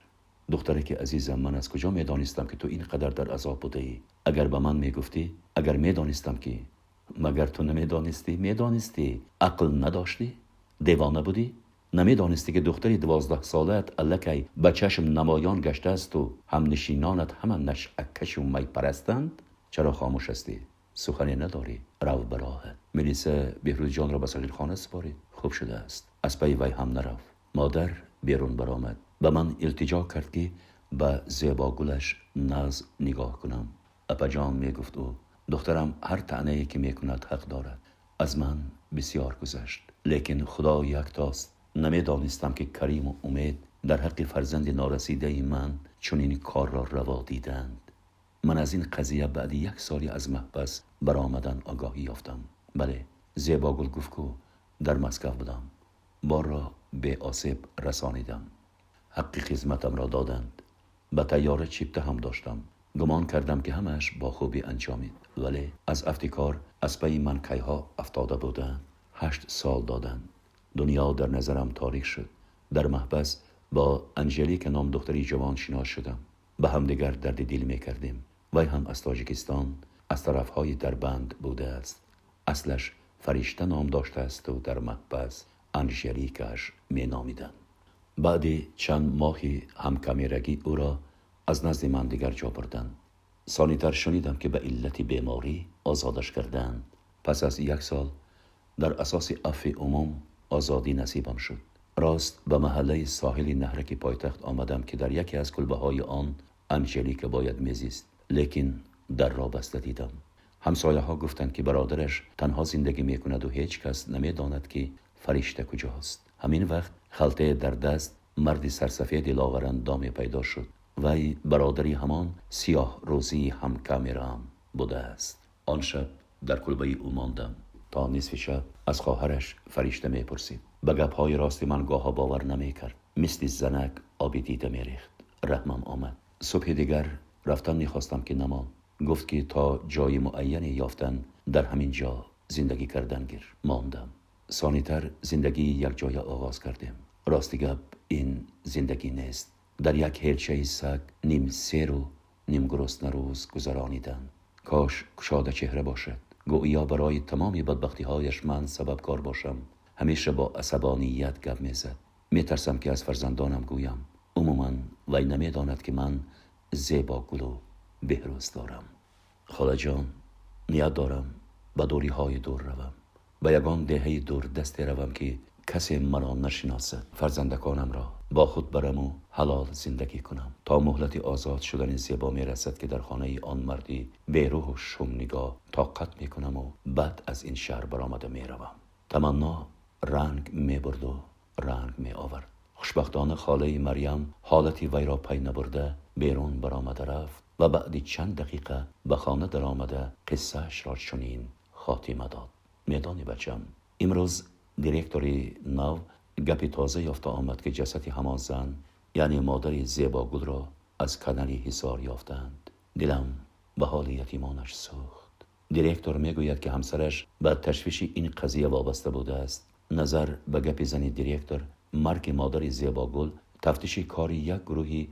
دختره که عزیزم من از کجا می‌دانستم که تو اینقدر در عذاب بوده ای؟ اگر به من می‌گفتی اگر می‌دانستم که. مگر تو نمی‌دانستی؟ می‌دانستی. عقل نداشتی؟ دیوانه بودی؟ نمی‌دانستی که دختری دوازده سالت الکی به چشم نمایان گشته است و هم نشینانت همان نشعکش و می پرستند چرا خاموش هستی؟ سخنی نداری رو براهت ملیسه بهروز جان را به خانه سپارید خوب شده است. از پی وی هم نرفت. مادر بیرون برآمد. به من التجا کرد که به زیبا گلش ناز نگاه کنم. اپا جان می گفت او دخترم هر تعنی که می کند حق دارد. از من بسیار گذشت. لیکن خدا یک تاست نمی‌دانستم که کریم و امید در حق فرزند نارسیده من چون این کار را روا دیدند. من از این قضیه بعد یک سالی از محبس برآمدن آگاهی یافتم. بله زیبا گل گفت در مسکو بودم. بار را به آسیب رسانیدم. حق خدمتم را دادند. به تیاره چیپته هم داشتم. گمان کردم که همش با خوبی انجامید. ولی از افتکار از پی من کیها افتاده بودند. هشت سال دادند. دنیا در نظرم تاریک شد. در محبس با انجلی که نام دختری جوان شناس شدم. به همدیگر درد دل می کردیم. وی هم از تاجیکستان از طرفهای دربند بوده است. اصلش فرشته نام داشته است و در محبس انجلیکش می نامیدن. بعد چند ماهی هم کمیرگی او را از نزد من دیگر جا بردند سانیتر شنیدم که به علت بیماری آزادش کردند. پس از یک سال در اساس عفی عموم آزادی نصیبم شد. راست به محله ساحل نهرکی پایتخت آمدم که در یکی از کلبه های آن انجلیک باید میزیست لیکن در را بسته دیدم. همسایه ها گفتند که برادرش تنها زندگی می کند و هیچ کس نمی داند که فرشته کجاست. همین وقت خلطه در دست مردی سرسفید لاغر دامی پیدا شد. وی برادری همان سیاه روزی هم کامیرام بوده است. آن شب در کلبه او ماندم. تا نصف شب از خواهرش فرشته می پرسید به گپهای راست من گاها باور نمی کرد مثل زنک آبی دیده می ریخت رحمم آمد. صبح دیگر رفتن می‌خواستم که نمان گفت که تا جای معینی یافتن در همین جا زندگی کردن گیر. ماندم. سانیتر زندگی یک جای آغاز کردیم. راستی گپ این زندگی نیست. در یک هلچه سگ نیم سیر و نیم گرسنه روز گذرانیدن. کاش کشاده چهره باشد. گویا برای تمام بدبختی هایش من سبب کار باشم. همیشه با عصبانیت گپ می‌زد. میترسم که از فرزندانم گویم. عموما وی نمی‌داند که من زیبا گل و بهروز دارم. خاله جان نیت دارم. به دوری های دور روم. به یگان دهه دور دسته روم که کسی مرا نشناسد. فرزندکانم را با خود برم و حلال زندگی کنم. تا مهلت آزاد شدن زیبا می رسد که در خانه آن مردی بیروح و شم نگاه طاقت می کنم و بعد از این شهر برآمده می روم تمنا رنگ می برد و رنگ می آورد خوشبختانه خاله مریم حالتی وی را پی نبرده بیرون برآمده رفت و بعدی چند دقیقه به خانه در آمده قصهش را چنین خاتمه داد. میدانی بچم امروز دیرکتوری نو گپی تازه یافته آمد که جسدی همان زن яъне модари зебогулро аз канали ҳисор ёфтанд дилам ба ҳоли ятимонаш сӯхт. Директор мегӯяд ки ҳамсараш ба ташвиши ин қазия вобаста будааст. Назар ба гапи зани директор марги модари зебогул тафтиши кори як гурӯҳи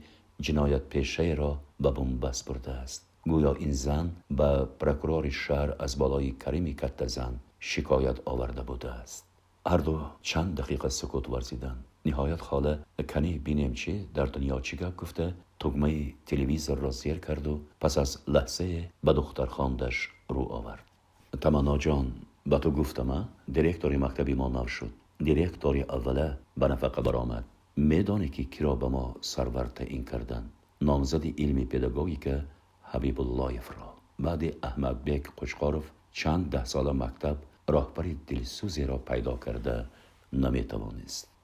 ҷиноятпешаеро ба бумбаст бурдааст. Гӯё ин зан ба прокурори шаҳр аз болои карими каттазан шикоят оварда будааст. Ҳарду чанд дақиқа сукут варзиданд. چند نهایت خاله کنی بینیم چی در دنیا چی گپ گفته تگمه تلویزور را زیر کرد و پس از لحظه به دختر خاندش رو آورد تمنا جان به تو گفتم دیرکتوری مکتبی ما نو شد دیرکتوری اوله به نفقه برآمد میدانی که کی را به ما سرور تعیین کردن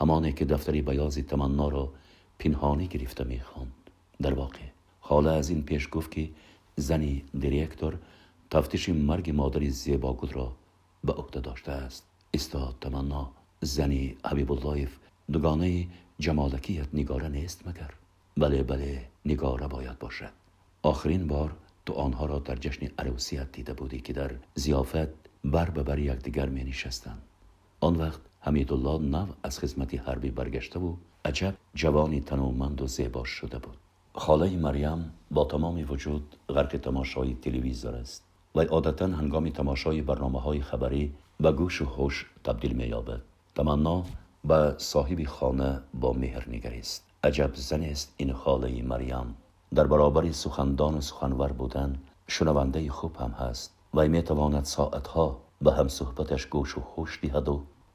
همانه که دفتری بیاز تمنا را پنهانی گرفته می‌خواند. در واقع خاله از این پیش گفت که زنی دیرکتور تفتیش مرگ مادر زیباگل را به عهده داشته است. استاد تمنا زنی حبیب الله دوگانه جمالکیت نگاره نیست مگر؟ بله بله نگاره باید باشد. آخرین بار تو آنها را در جشن عروسیت دیده بودی که در زیافت بر به بر یکدیگر می نشستند. آن وقت حمیدالله نو از خدمتی حربی برگشته و عجب جوانی تنومند و زیبا شده بود. خاله مریم با تمام وجود غرق تماشای تلویزیون است و عادتا هنگام تماشای برنامه های خبری به گوش و هوش تبدیل می یابد تمنا به صاحب خانه با مهر نگریست عجب زن است این خاله مریم. در برابر سخندان و سخنور بودن شنونده خوب هم هست و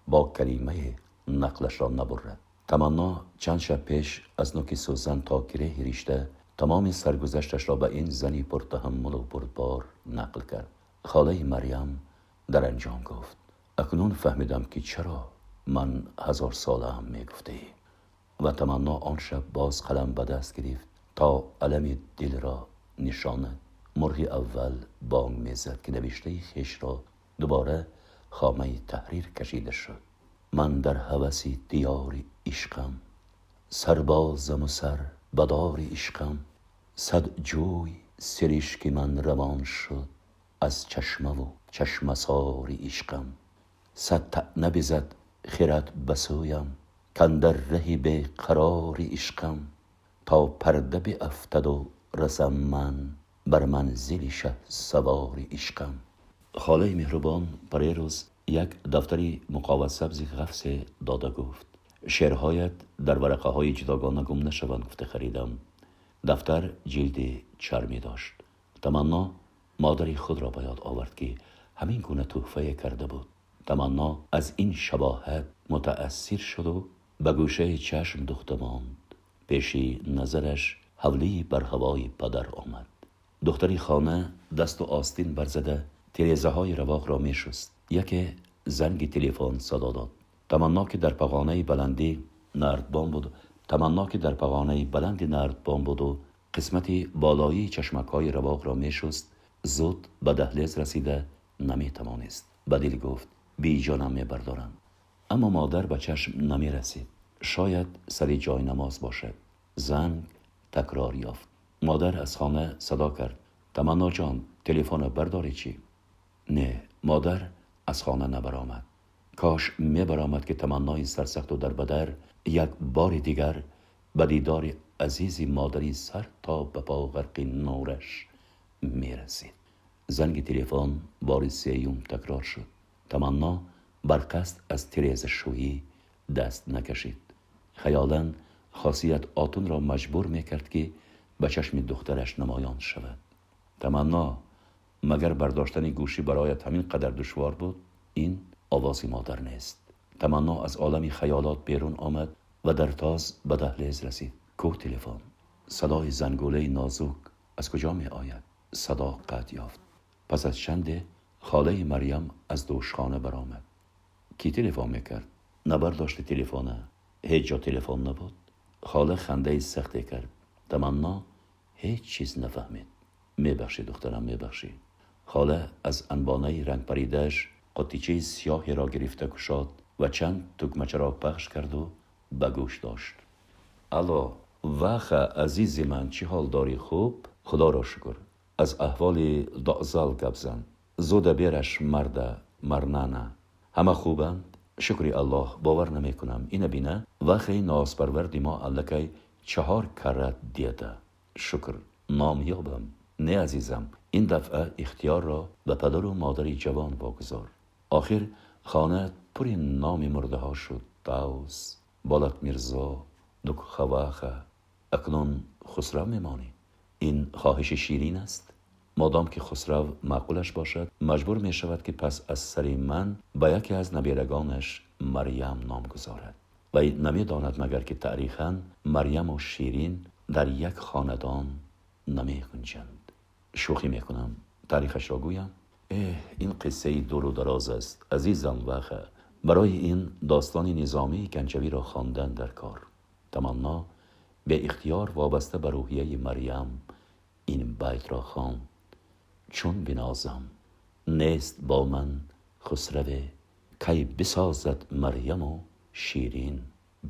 با کلمه نقلش را نبرد تمنا چند شب پیش از نوک سوزن تا کره ریشته تمام سرگذشتش را به این زنی پرتحمل و بردبار نقل کرد خاله مریم در انجام گفت اکنون فهمیدم که چرا من هزار ساله هم می و تمنا آن شب باز قلم به دست گرفت تا علم دل را نشاند مرغ اول بانگ می‌زد که نوشته خیش را دوباره خامه تحریر کشیده شد من در هوسی دیار عشقم سربازم و سر بدار عشقم. صد جوی سرشک من روان شد از چشمه و چشم سار عشقم. صد تعنه بزد خرد بسویم کندر رهی به قرار عشقم. تا پرده افتد و رسم من بر منزل شه سوار عشقم. холаи меҳрубон прерӯз як дафтари муқоватсабзи ғафсе дода гуфт. Шеърҳоят дар варақаҳои ҷудогона гум нашаванд гуфта харидам. Дафтар ҷилди чармӣ дошт. Таманно модари худро ба ёд овард ки ҳамин гуна тӯҳфае карда буд. Таманно аз ин шабоҳат мутаассир шуду ба гӯшаи чашм духта монд. Пеши назараш ҳавлии барҳавои падар омад. Духтари хона дасту остин барзада тирезаҳои равоғро мешуст. Яке занги телефон садо дод. Таманно ки дар пағонаи баланди нардбон буд таманно ки дар пағонаи баланди нардбон буду қисмати болоии чашмакҳои равоғро мешуст. Зуд ба даҳлез расида наметавонист. Ба дил гуфт беиҷонам мебардорам аммо модар ба чашм намерасид. Шояд сари ҷойнамоз бошад занг такрор ёфт. Модар аз хона садо кард. Таманноҷон телефонро бардорӣ чӣ? نه مادر از خانه نبرآمد. کاش می برآمد که تمنای سرسخت و در بدر یک بار دیگر به دیدار عزیزی مادری سر تا به پا غرق نورش می رسید زنگ تلفن بار سیوم تکرار شد. تمنا برقصد از تریز شویی دست نکشید. خیالا خاصیت آتون را مجبور می کرد که به چشم دخترش نمایان شود. تمنا مگر برداشتن گوشی برایت همین قدر دشوار بود؟ این آوازی مادر نیست. تمنا از عالمی خیالات بیرون آمد و در تاز به دهلیز رسید. کوه تلفن. صدای زنگوله نازک از کجا می آید؟ صدا قطع یافت. پس از چند خاله مریم از دوشخانه برآمد. کی تلفن می‌کرد نبرداشت تلفن هیچ جا تلفن نبود. خاله خنده سختی کرد. تمنا هیچ چیز نفهمید. میبخشی دخترم میبخشی хола аз анбонаи рангпаридааш қотичаи сиёҳеро гирифта кушод ва чанд тугмачаро пахш карду ба гӯш дошт. Алло ваха азизи ман чӣ ҳол дорӣ? Хуб? Худоро шукр аз аҳволи доъзал гап зан зуда бераш марда марнана. Ҳама хубанд? Шукри аллоҳ бовар намекунам. Ина бина вахаи ноосбарварди мо аллакай чаҳор карра деда шукр номёбам не азизам. این دفعه اختیار را به پدر و مادری جوان واگذار. آخر خانه پر نام مرده ها شد. داوس بالت میرزا دک خواخه اکنون خسرو میمانی. این خواهش شیرین است؟ مادام که خسرو معقولش باشد مجبور می شود که پس از سری من به یکی از نبیرگانش مریم نام گذارد. و نمی داند مگر که تاریخا مریم و شیرین در یک خاندان نمی گنجند. شوخی می کنم تاریخش را گویم. این قصه دور و دراز است. عزیزم وخه برای این داستان نظامی گنجوی را خواندن در کار. تمنا به اختیار وابسته به روحیه مریم این بیت را خواند چون بنازم نیست با من خسروه کی بسازد مریم و شیرین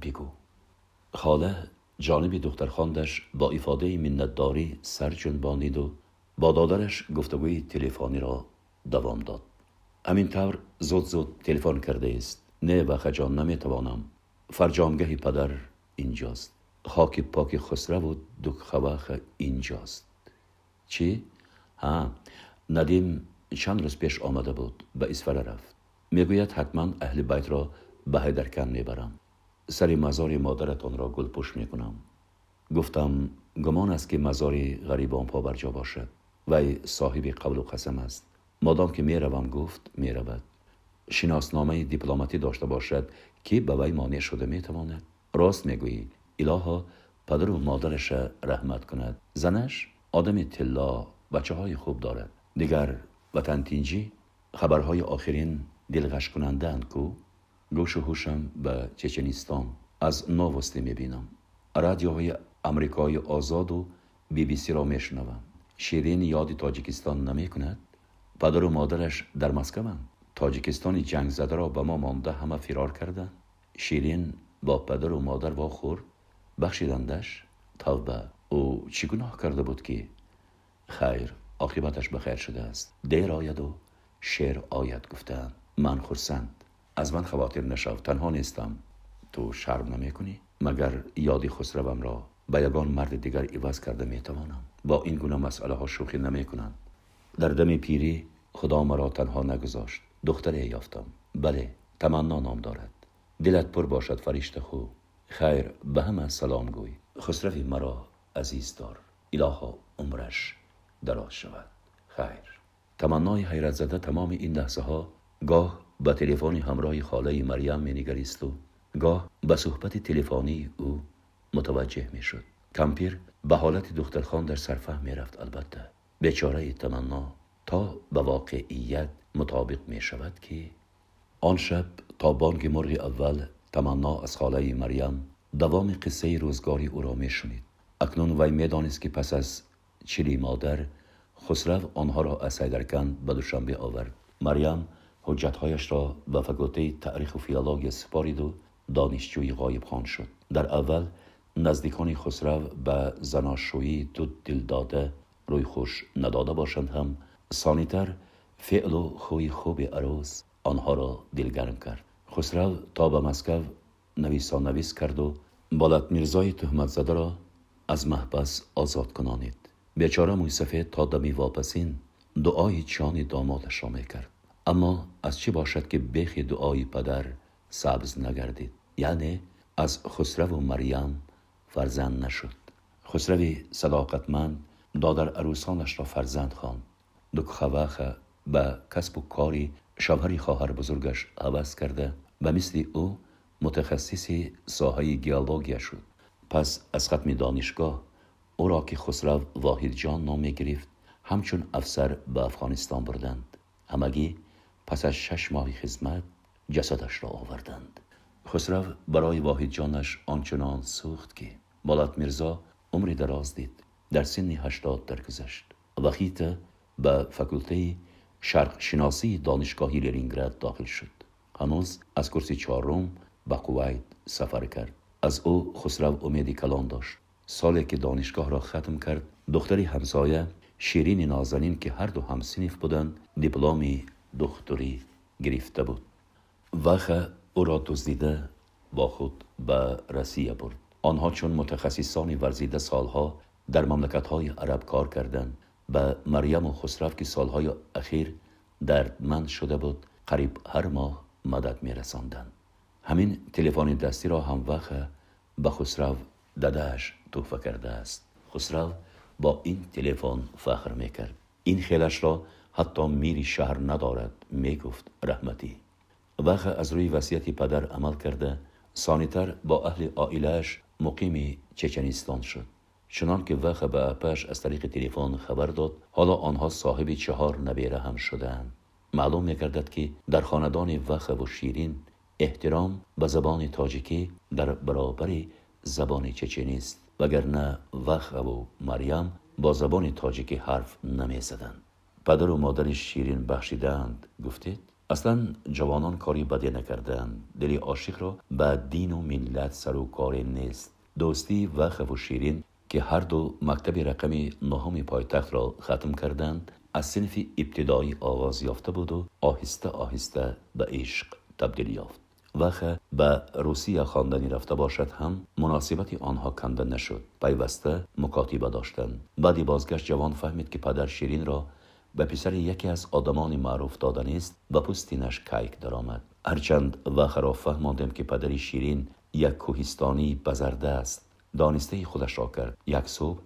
بگو. خاله جانب دختر خاندش با افاده منتداری سر جنبانید و با دادرش گفتگوی تلفنی را دوام داد. همین طور زود زود تلفن کرده است. نه و خجان نمی‌توانم. فرجامگه پدر اینجاست. خاک پاک خسرو و دک خواخ اینجاست. چی؟ ها ندیم چند روز پیش آمده بود به اسفره رفت. می‌گوید حتما اهل بیت را به هیدرکن می‌برم. سر مزار مادرتان را گل پوش می‌کنم. گفتم گمان است که مزاری غریبان پا بر جا باشد. و صاحب قبل و قسم است. مادام که می‌روم گفت می‌رود. شناسنامه دیپلماتی داشته باشد که به وی مانع شده می‌تواند. راست می‌گویی. الها پدر و مادرش رحمت کند. زنش آدم طلا بچه های خوب دارد. دیگر وطن تینجی خبرهای آخرین دلغش کنندند کو. گوش و هوشم به چچنیستان. از نوستی می‌بینم. رادیوهای امریکای آزاد و بی بی سی را میشنوم. شیرین یاد تاجیکستان نمی کند پدر و مادرش در مسکوند تاجیکستان جنگ زده را به ما مانده همه فرار کردند شیرین با پدر و مادر وا خورد بخشیدندش توبه او چی گناه کرده بود که خیر عاقبتش بخیر شده است دیر آید و شعر آید گفتن من خرسند از من خواتر نشو تنها نیستم تو شرم نمی کنی مگر یادی خسروم را به یگان مرد دیگر عوض کرده می توانم با این گونه مسئله ها شوخی نمی کنند در دم پیری خدا مرا تنها نگذاشت. دختره یافتم. بله تمنا نام دارد. دلت پر باشد فرشته خو. خیر به همه سلام گوی. خسروی مرا عزیز دار. الها عمرش دراز شود. خیر. تمنای حیرت زده تمام این لحظه ها گاه به تلفن همراه خاله مریم می نگریست و گاه به صحبت تلفنی او متوجه می شد کمپیر ба ҳолати духтархон дар сарфаҳ мерафт албатта. Бечораи таманно то ба воқеият мутобиқ мешавад ки он шаб то бонги мурғи аввал таманно аз холаи марьям давоми қиссаи рӯзгори ӯро мешунид. Акнун вай медонист ки пас аз чили модар хусрав онҳоро аз сайдарканд ба душанбе овард. Марьям ҳуҷҷатҳояшро ба факултаи таъриху филология супориду донишҷӯи ғоибхон шуд дар аввал نزدیکان خسرو به زناشویی دو دل داده روی خوش نداده باشند هم. سانیتر فعل و خوی خوب عروس آنها را دلگرم کرد. خسرو تا به مسکو نویسا نویس کرد و بالت میرزای تهمت زده را از محبس آزاد کنانید. بیچاره موی تا دمی واپسین دعای چانی دامادش را کرد اما از چی باشد که بخی دعای پدر سبز نگردید؟ یعنی از خسرو و مریم فرزند نشد. خسروی صداقتمند دادر عروسانش را فرزند خواند. دک خواخه به کسب و کاری شوهری خواهر بزرگش عوض کرده و مثل او متخصص ساحه گیالوگیا شد. پس از ختم دانشگاه او را که خسرو واحد جان نام گرفت همچون افسر به افغانستان بردند. همگی پس از شش ماه خدمت جسدش را آوردند. خسرو برای واحد جانش آنچنان سوخت که بالات میرزا عمری دراز دید در سن هشتاد درگذشت وقیت به فکلته شرق شناسی دانشگاهی لرینگراد داخل شد هنوز از کرسی چهارم به کویت سفر کرد از او خسرو امیدی کلان داشت سالی که دانشگاه را ختم کرد دختری همسایه شیرین نازنین که هر دو همسنف بودند دیپلمی دختری گرفته بود وخه او را دزدیده با خود به رسیه برد آنها چون متخصصان ورزیده سالها در مملکتهای عرب کار کردند به مریم و خسرو که سالهای اخیر دردمند شده بود قریب هر ماه مدد می رساندن. همین تلفن دستی را هم وقت به خسرو دادهش توفه کرده است. خسرو با این تلفن فخر می کرد این خیلش را حتی میری شهر ندارد می گفت رحمتی. وقت از روی وصیت پدر عمل کرده سانیتر با اهل آیلش муқими чеченистон шуд. Чунон ки вай ба апаш аз тариқи телефон хабар дод ҳоло онҳо соҳиби чаҳор набера ҳам шудаанд. Маълум мекардад ки дар хонадони вахаву ширин эҳтиром ба забони тоҷикӣ дар баробари забони чеченист вагарна вахаву марьям бо забони тоҷикӣ ҳарф намезаданд. Падару модари ширин бахшидаанд гуфтед? و اصلا جوانان کاری بدی نکردند دلی عاشق را به دین و ملت سر و کار نیست. دوستی وخه و شیرین که هر دو مکتب رقم نهم پایتخت را ختم کردند از صنف ابتدایی آغاز یافته بود و آهسته آهسته به عشق تبدیل یافت. وخه به روسیه خواندنی رفته باشد هم مناسبت آنها کنده نشد. پیوسته مکاتبه داشتند. بعدی بازگشت جوان فهمید که پدر شیرین را به پسر یکی از آدمان معروف دادن است و پوستینش کیک درآمد. هرچند وخه را فهماندم که پدر شیرین یک کوهستانی بزرده است. دانسته خودش را کرد. یک صبح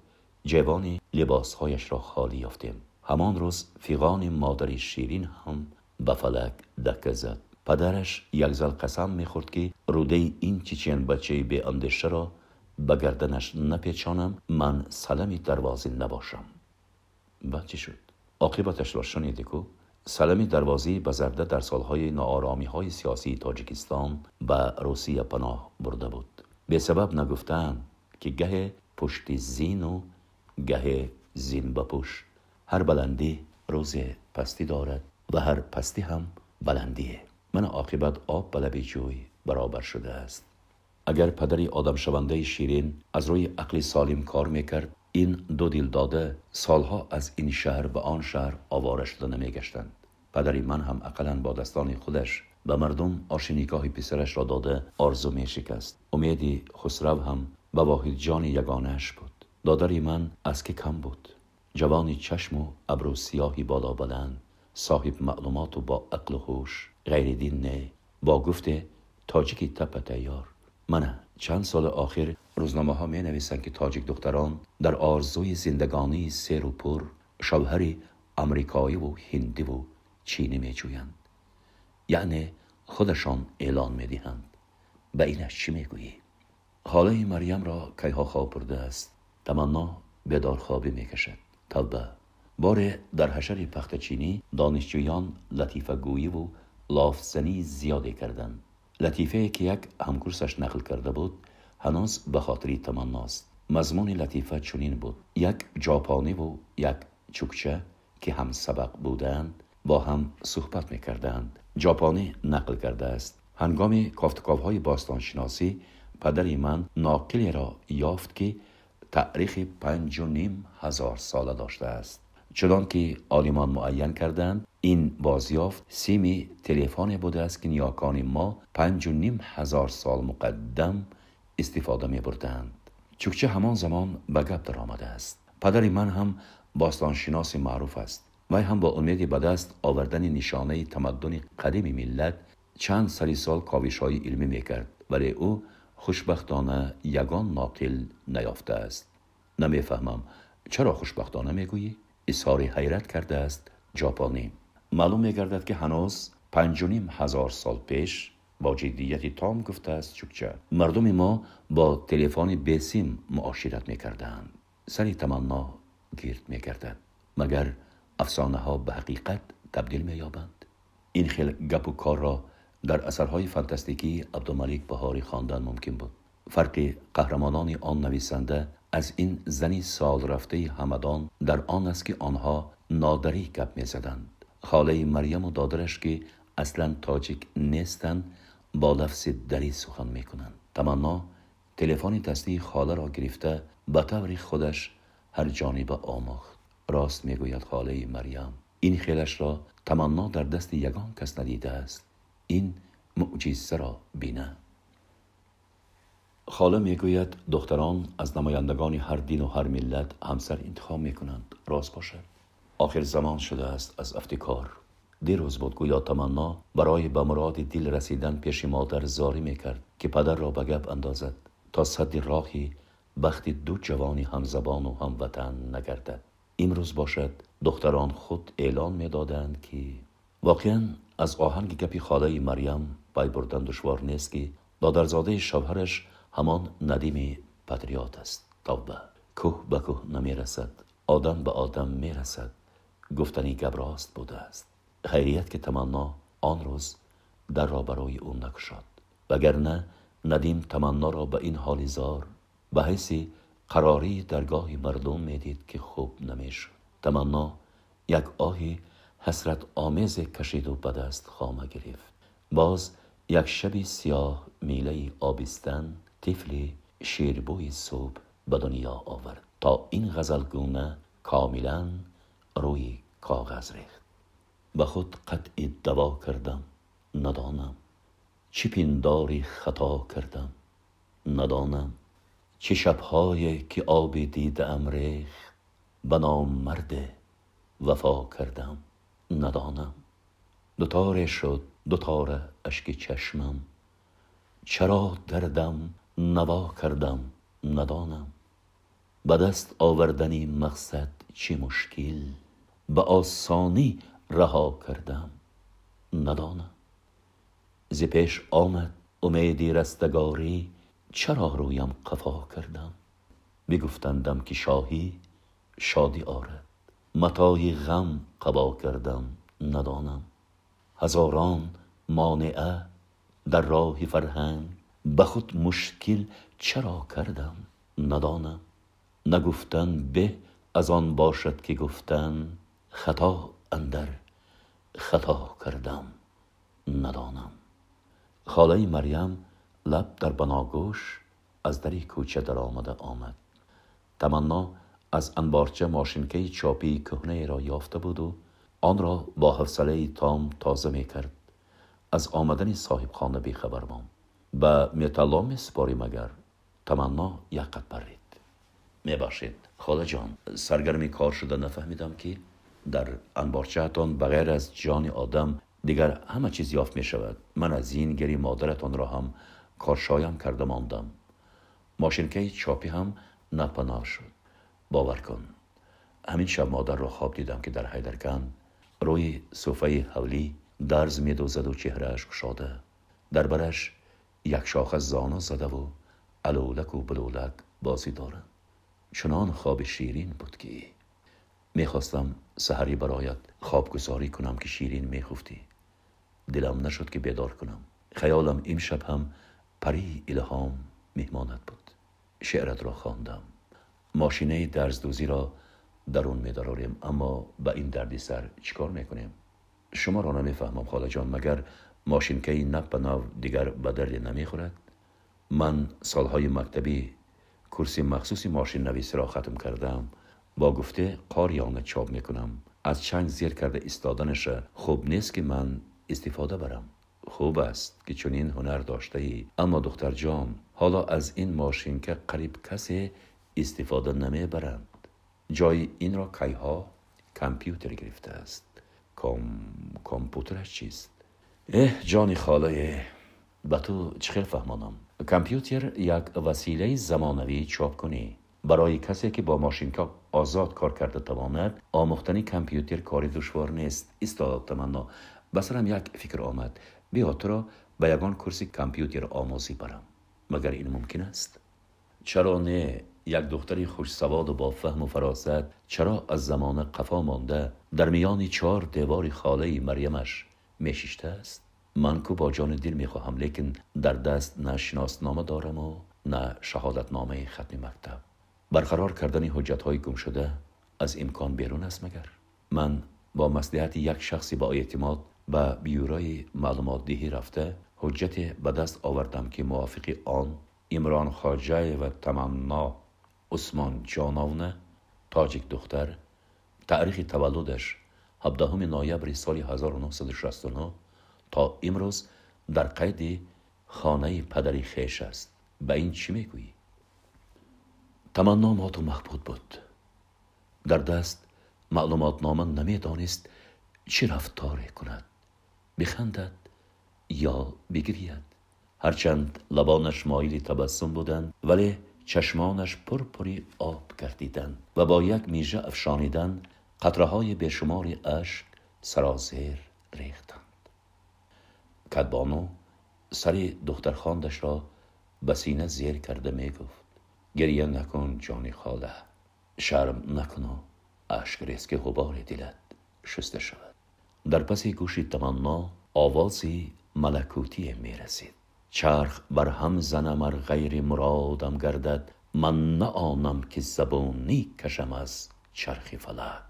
جوانی لباسهایش را خالی یافتیم. همان روز فیغان مادر شیرین هم به فلک دکه زد. پدرش یک زل قسم می‌خورد که روده این چیچین بچه به اندشه را به گردنش نپیچانم من سلمی دروازی نباشم. و چی شد؟ عاقبتش را شنیدی کو؟ سلمی دروازی به زرده در سالهای نارامی های سیاسی تاجیکستان به روسیه پناه برده بود به سبب نگفتن که گه پشت زین و گه زین به هر بلندی روز پستی دارد و هر پستی هم بلندیه من عاقبت آب به جوی برابر شده است اگر پدری آدم شونده شیرین از روی عقل سالم کار می‌کرد این دو دیل داده سالها از این شهر به آن شهر آواره شده نمیگشتند پدری من هم اقلا با دستان خودش به مردم آشنیگاه پسرش را داده آرزو می شکست. امیدی خسرو هم به واحد جان یگانش بود. دادر من از که کم بود. جوانی چشم و ابرو سیاهی بالا بلند صاحب معلومات و با عقل و خوش غیر دین نه. با گفته تاجیکی تپ تیار. من چند سال آخر روزنامه ها می نویسند که تاجیک دختران در آرزوی زندگانی سیر و پر شوهری امریکایی و هندی و چینی می جویند یعنی خودشان اعلان می دهند به اینش چی می گویی؟ خاله مریم را کیها خواب برده است؟ تمنا بدار خوابی می کشد توبه. بار در حشر پخت چینی دانشجویان لطیفه گویی و لافزنی زیادی کردند. لطیفه که یک همکورسش نقل کرده بود هنوز به خاطری تمناست مضمون لطیفه چنین بود. یک جاپانی و یک چوکچه که هم سبق بودند با هم صحبت می‌کردند. جاپانی نقل کرده است. هنگام باستان شناسی پدری من ناقلی را یافت که تاریخ پنج و نیم هزار ساله داشته است. چنان که آلیمان معین کردند این بازیافت سیمی تلفن بوده است که نیاکان ما پنج و نیم هزار سال مقدم استفاده می بردند. چوکچه همان زمان به گپ در آمده است. پدر من هم باستانشناس معروف است. وی هم با امید به دست آوردن نشانه تمدن قدیم ملت چند سری سال کاوش های علمی می‌کرد ولی او خوشبختانه یگان ناقل نیافته است. نمی‌فهمم چرا خوشبختانه می‌گویی؟ اظهار حیرت کرده است جاپانی. معلوم میگردد که هنوز پنج هزار سال پیش با جدیتی تام گفته است چوکچه مردم ما با تلفن بسیم معاشرت می‌کردند. سری تمنا گیرد میگردد. مگر افسانه ها به حقیقت تبدیل مییابند؟ این خیل گپ و کار را در اثرهای فانتاستیکی عبدالملک بهاری خواندن ممکن بود. فرق قهرمانان آن نویسنده از این زنی سال رفته همدان در آن است که آنها نادری گپ می‌زدند. خاله مریم و دادرش که اصلا تاجیک نیستند با لفظ دری سخن می‌کنند تمنا تلفن دستی خاله را گرفته به طور خودش هر جانب آموخت راست می‌گوید خاله مریم این خیلش را تمنا در دست یگان کس ندیده است این معجزه را بینه خاله می‌گوید دختران از نمایندگان هر دین و هر ملت همسر انتخاب می‌کنند راست باشد آخر زمان شده است از افتکار. دیروز بود گویا تمنا برای به مراد دل رسیدن پیش مادر زاری می‌کرد که پدر را به گپ اندازد تا صد راهی بخت دو جوانی همزبان و هموطن نگردد. امروز باشد دختران خود اعلان می‌دادند که واقعا از آهنگ گپی خاله مریم پای بردن دشوار نیست که دادرزاده شوهرش همان ندیم پتریات است. توبه. کوه به کوه نمی رسد آدم به آدم می رسد گفتنی گبراست بوده است. خیریت که تمنا آن روز در را برای او نکشاد. وگرنه ندیم تمنا را به این حالی زار به حیثی قراری درگاه مردم می‌دید که خوب نمی‌شد. تمنا یک آهی حسرت آمیز کشید و به دست خامه گرفت. باز یک شبی سیاه میله آبستن طفلی شیربوی صبح به دنیا آورد. تا این غزلگونه کاملا روی کاغذ ریخت. به خود قطعی دوا کردم ندانم. چی پینداری خطا کردم ندانم. چه شبهایی که آب دیدم ریخت به نام مرد وفا کردم ندانم. دوتاره شد دوتاره اشک چشمم. چرا دردم نوا کردم ندانم. به دست آوردنی مقصد چه مشکل به آسانی رها کردم؟ ندانم. ز پیش آمد امیدی رستگاری چرا رویم قفا کردم؟ بگفتندم که شاهی شادی آرد. متای غم قبا کردم ندانم. هزاران مانعه در راه فرهنگ به خود مشکل چرا کردم؟ ندانم. نگفتن به از آن باشد که گفتن خطا اندر خطا کردم ندانم. خاله مریم لب در بناگوش از دری کوچه در آمده آمد. تمنا از انبارچه ماشینکه چاپی کهنه را یافته بود و آن را با حوصله تام تازه می کرد از آمدن صاحب خانه بی خبر ماند. به می سپاری مگر تمنا یک قد برید. می‌باشید خاله جان سرگرمی کار شده نفهمیدم که در انبارچهتان بغیر از جان آدم دیگر همه چیز یافت می شود. من از این گری مادرتان را هم کارشایم کرده ماندم. ماشینکه چاپی هم نپناه شد. باور کن همین شب مادر را خواب دیدم که در حیدرکن روی صوفه حولی درز می دوزد و چهرهش گشاده. در برش یک شاخ زانا زده و علولک و بلولک بازی دارند چنان خواب شیرین بود که می‌خواستم سحری برایت خوابگذاری کنم که شیرین میخفتی. دلم نشد که بیدار کنم. خیالم این شب هم پری الهام میهمانت بود. شعرت را خواندم. ماشینه درزدوزی را درون میداراریم اما به این دردی سر چیکار می‌کنیم؟ شما را نمی‌فهمم خاله جان مگر ماشینکه نپ نو دیگر به دردی نمی‌خورد؟ من سالهای مکتبی کورسی مخصوصی ماشین نویسی را ختم کردم. با گفته قاریانه چاپ می‌کنم. از چنگ زیر کرده استادنش خوب نیست که من استفاده برم. خوب است که چنین هنر داشته ای اما دختر جان حالا از این ماشین که قریب کسی استفاده نمی برند جای این را کیها کامپیوتر گرفته است. کم کامپیوترش چیست؟ اه جانی خاله به تو چخیر فهمانم؟ کامپیوتر یک وسیله زمانوی چاپ کنی. برای کسی که با ماشینکا آزاد کار کرده تواند آموختن کامپیوتر کاری دشوار نیست. استاد تمنا. بسرم یک فکر آمد. بیا تو را به یگان کرسی کامپیوتر آموزی برم. مگر این ممکن است؟ چرا نه؟ یک دختری خوش سواد و با فهم و فراست. چرا از زمان قفا مانده؟ در میان چهار دیوار خاله مریمش میشیشته است؟ من کو با جان دل می‌خواهم لیکن در دست نه شناسنامه دارم و نه شهادت نامه ختم مکتب. برقرار کردن حجت های گم شده از امکان بیرون است مگر؟ من با مصلحت یک شخصی با اعتماد به بیورای معلومات دهی رفته حجت به دست آوردم که موافق آن امران خاجه و تمنا عثمان جاناونه تاجیک دختر تاریخ تولدش 17 نوامبر سال 1969 تا امروز در قید خانه پدری خیش است. به این چی می‌گویی؟ تمنا و محبود بود. در دست معلومات نامه نمی‌دانست چی رفتار کند. بخندد یا بگرید. هرچند لبانش مایلی تبسم بودند ولی چشمانش پرپری آب گردیدند و با یک میژه افشانیدن قطره های بشمار اشک سرازیر ریختند. کدبانو سری دختر خاندش را به سینه زیر کرده می گفت. گریه نکن جانی خاله. شرم نکن و اشک ریز که غبار دلت شسته شود. در پس گوشی تمنا آوازی ملکوتی می رسید. چرخ بر هم زنم ار غیر مرادم گردد. من نه آنم که زبونی کشم از چرخی فلک.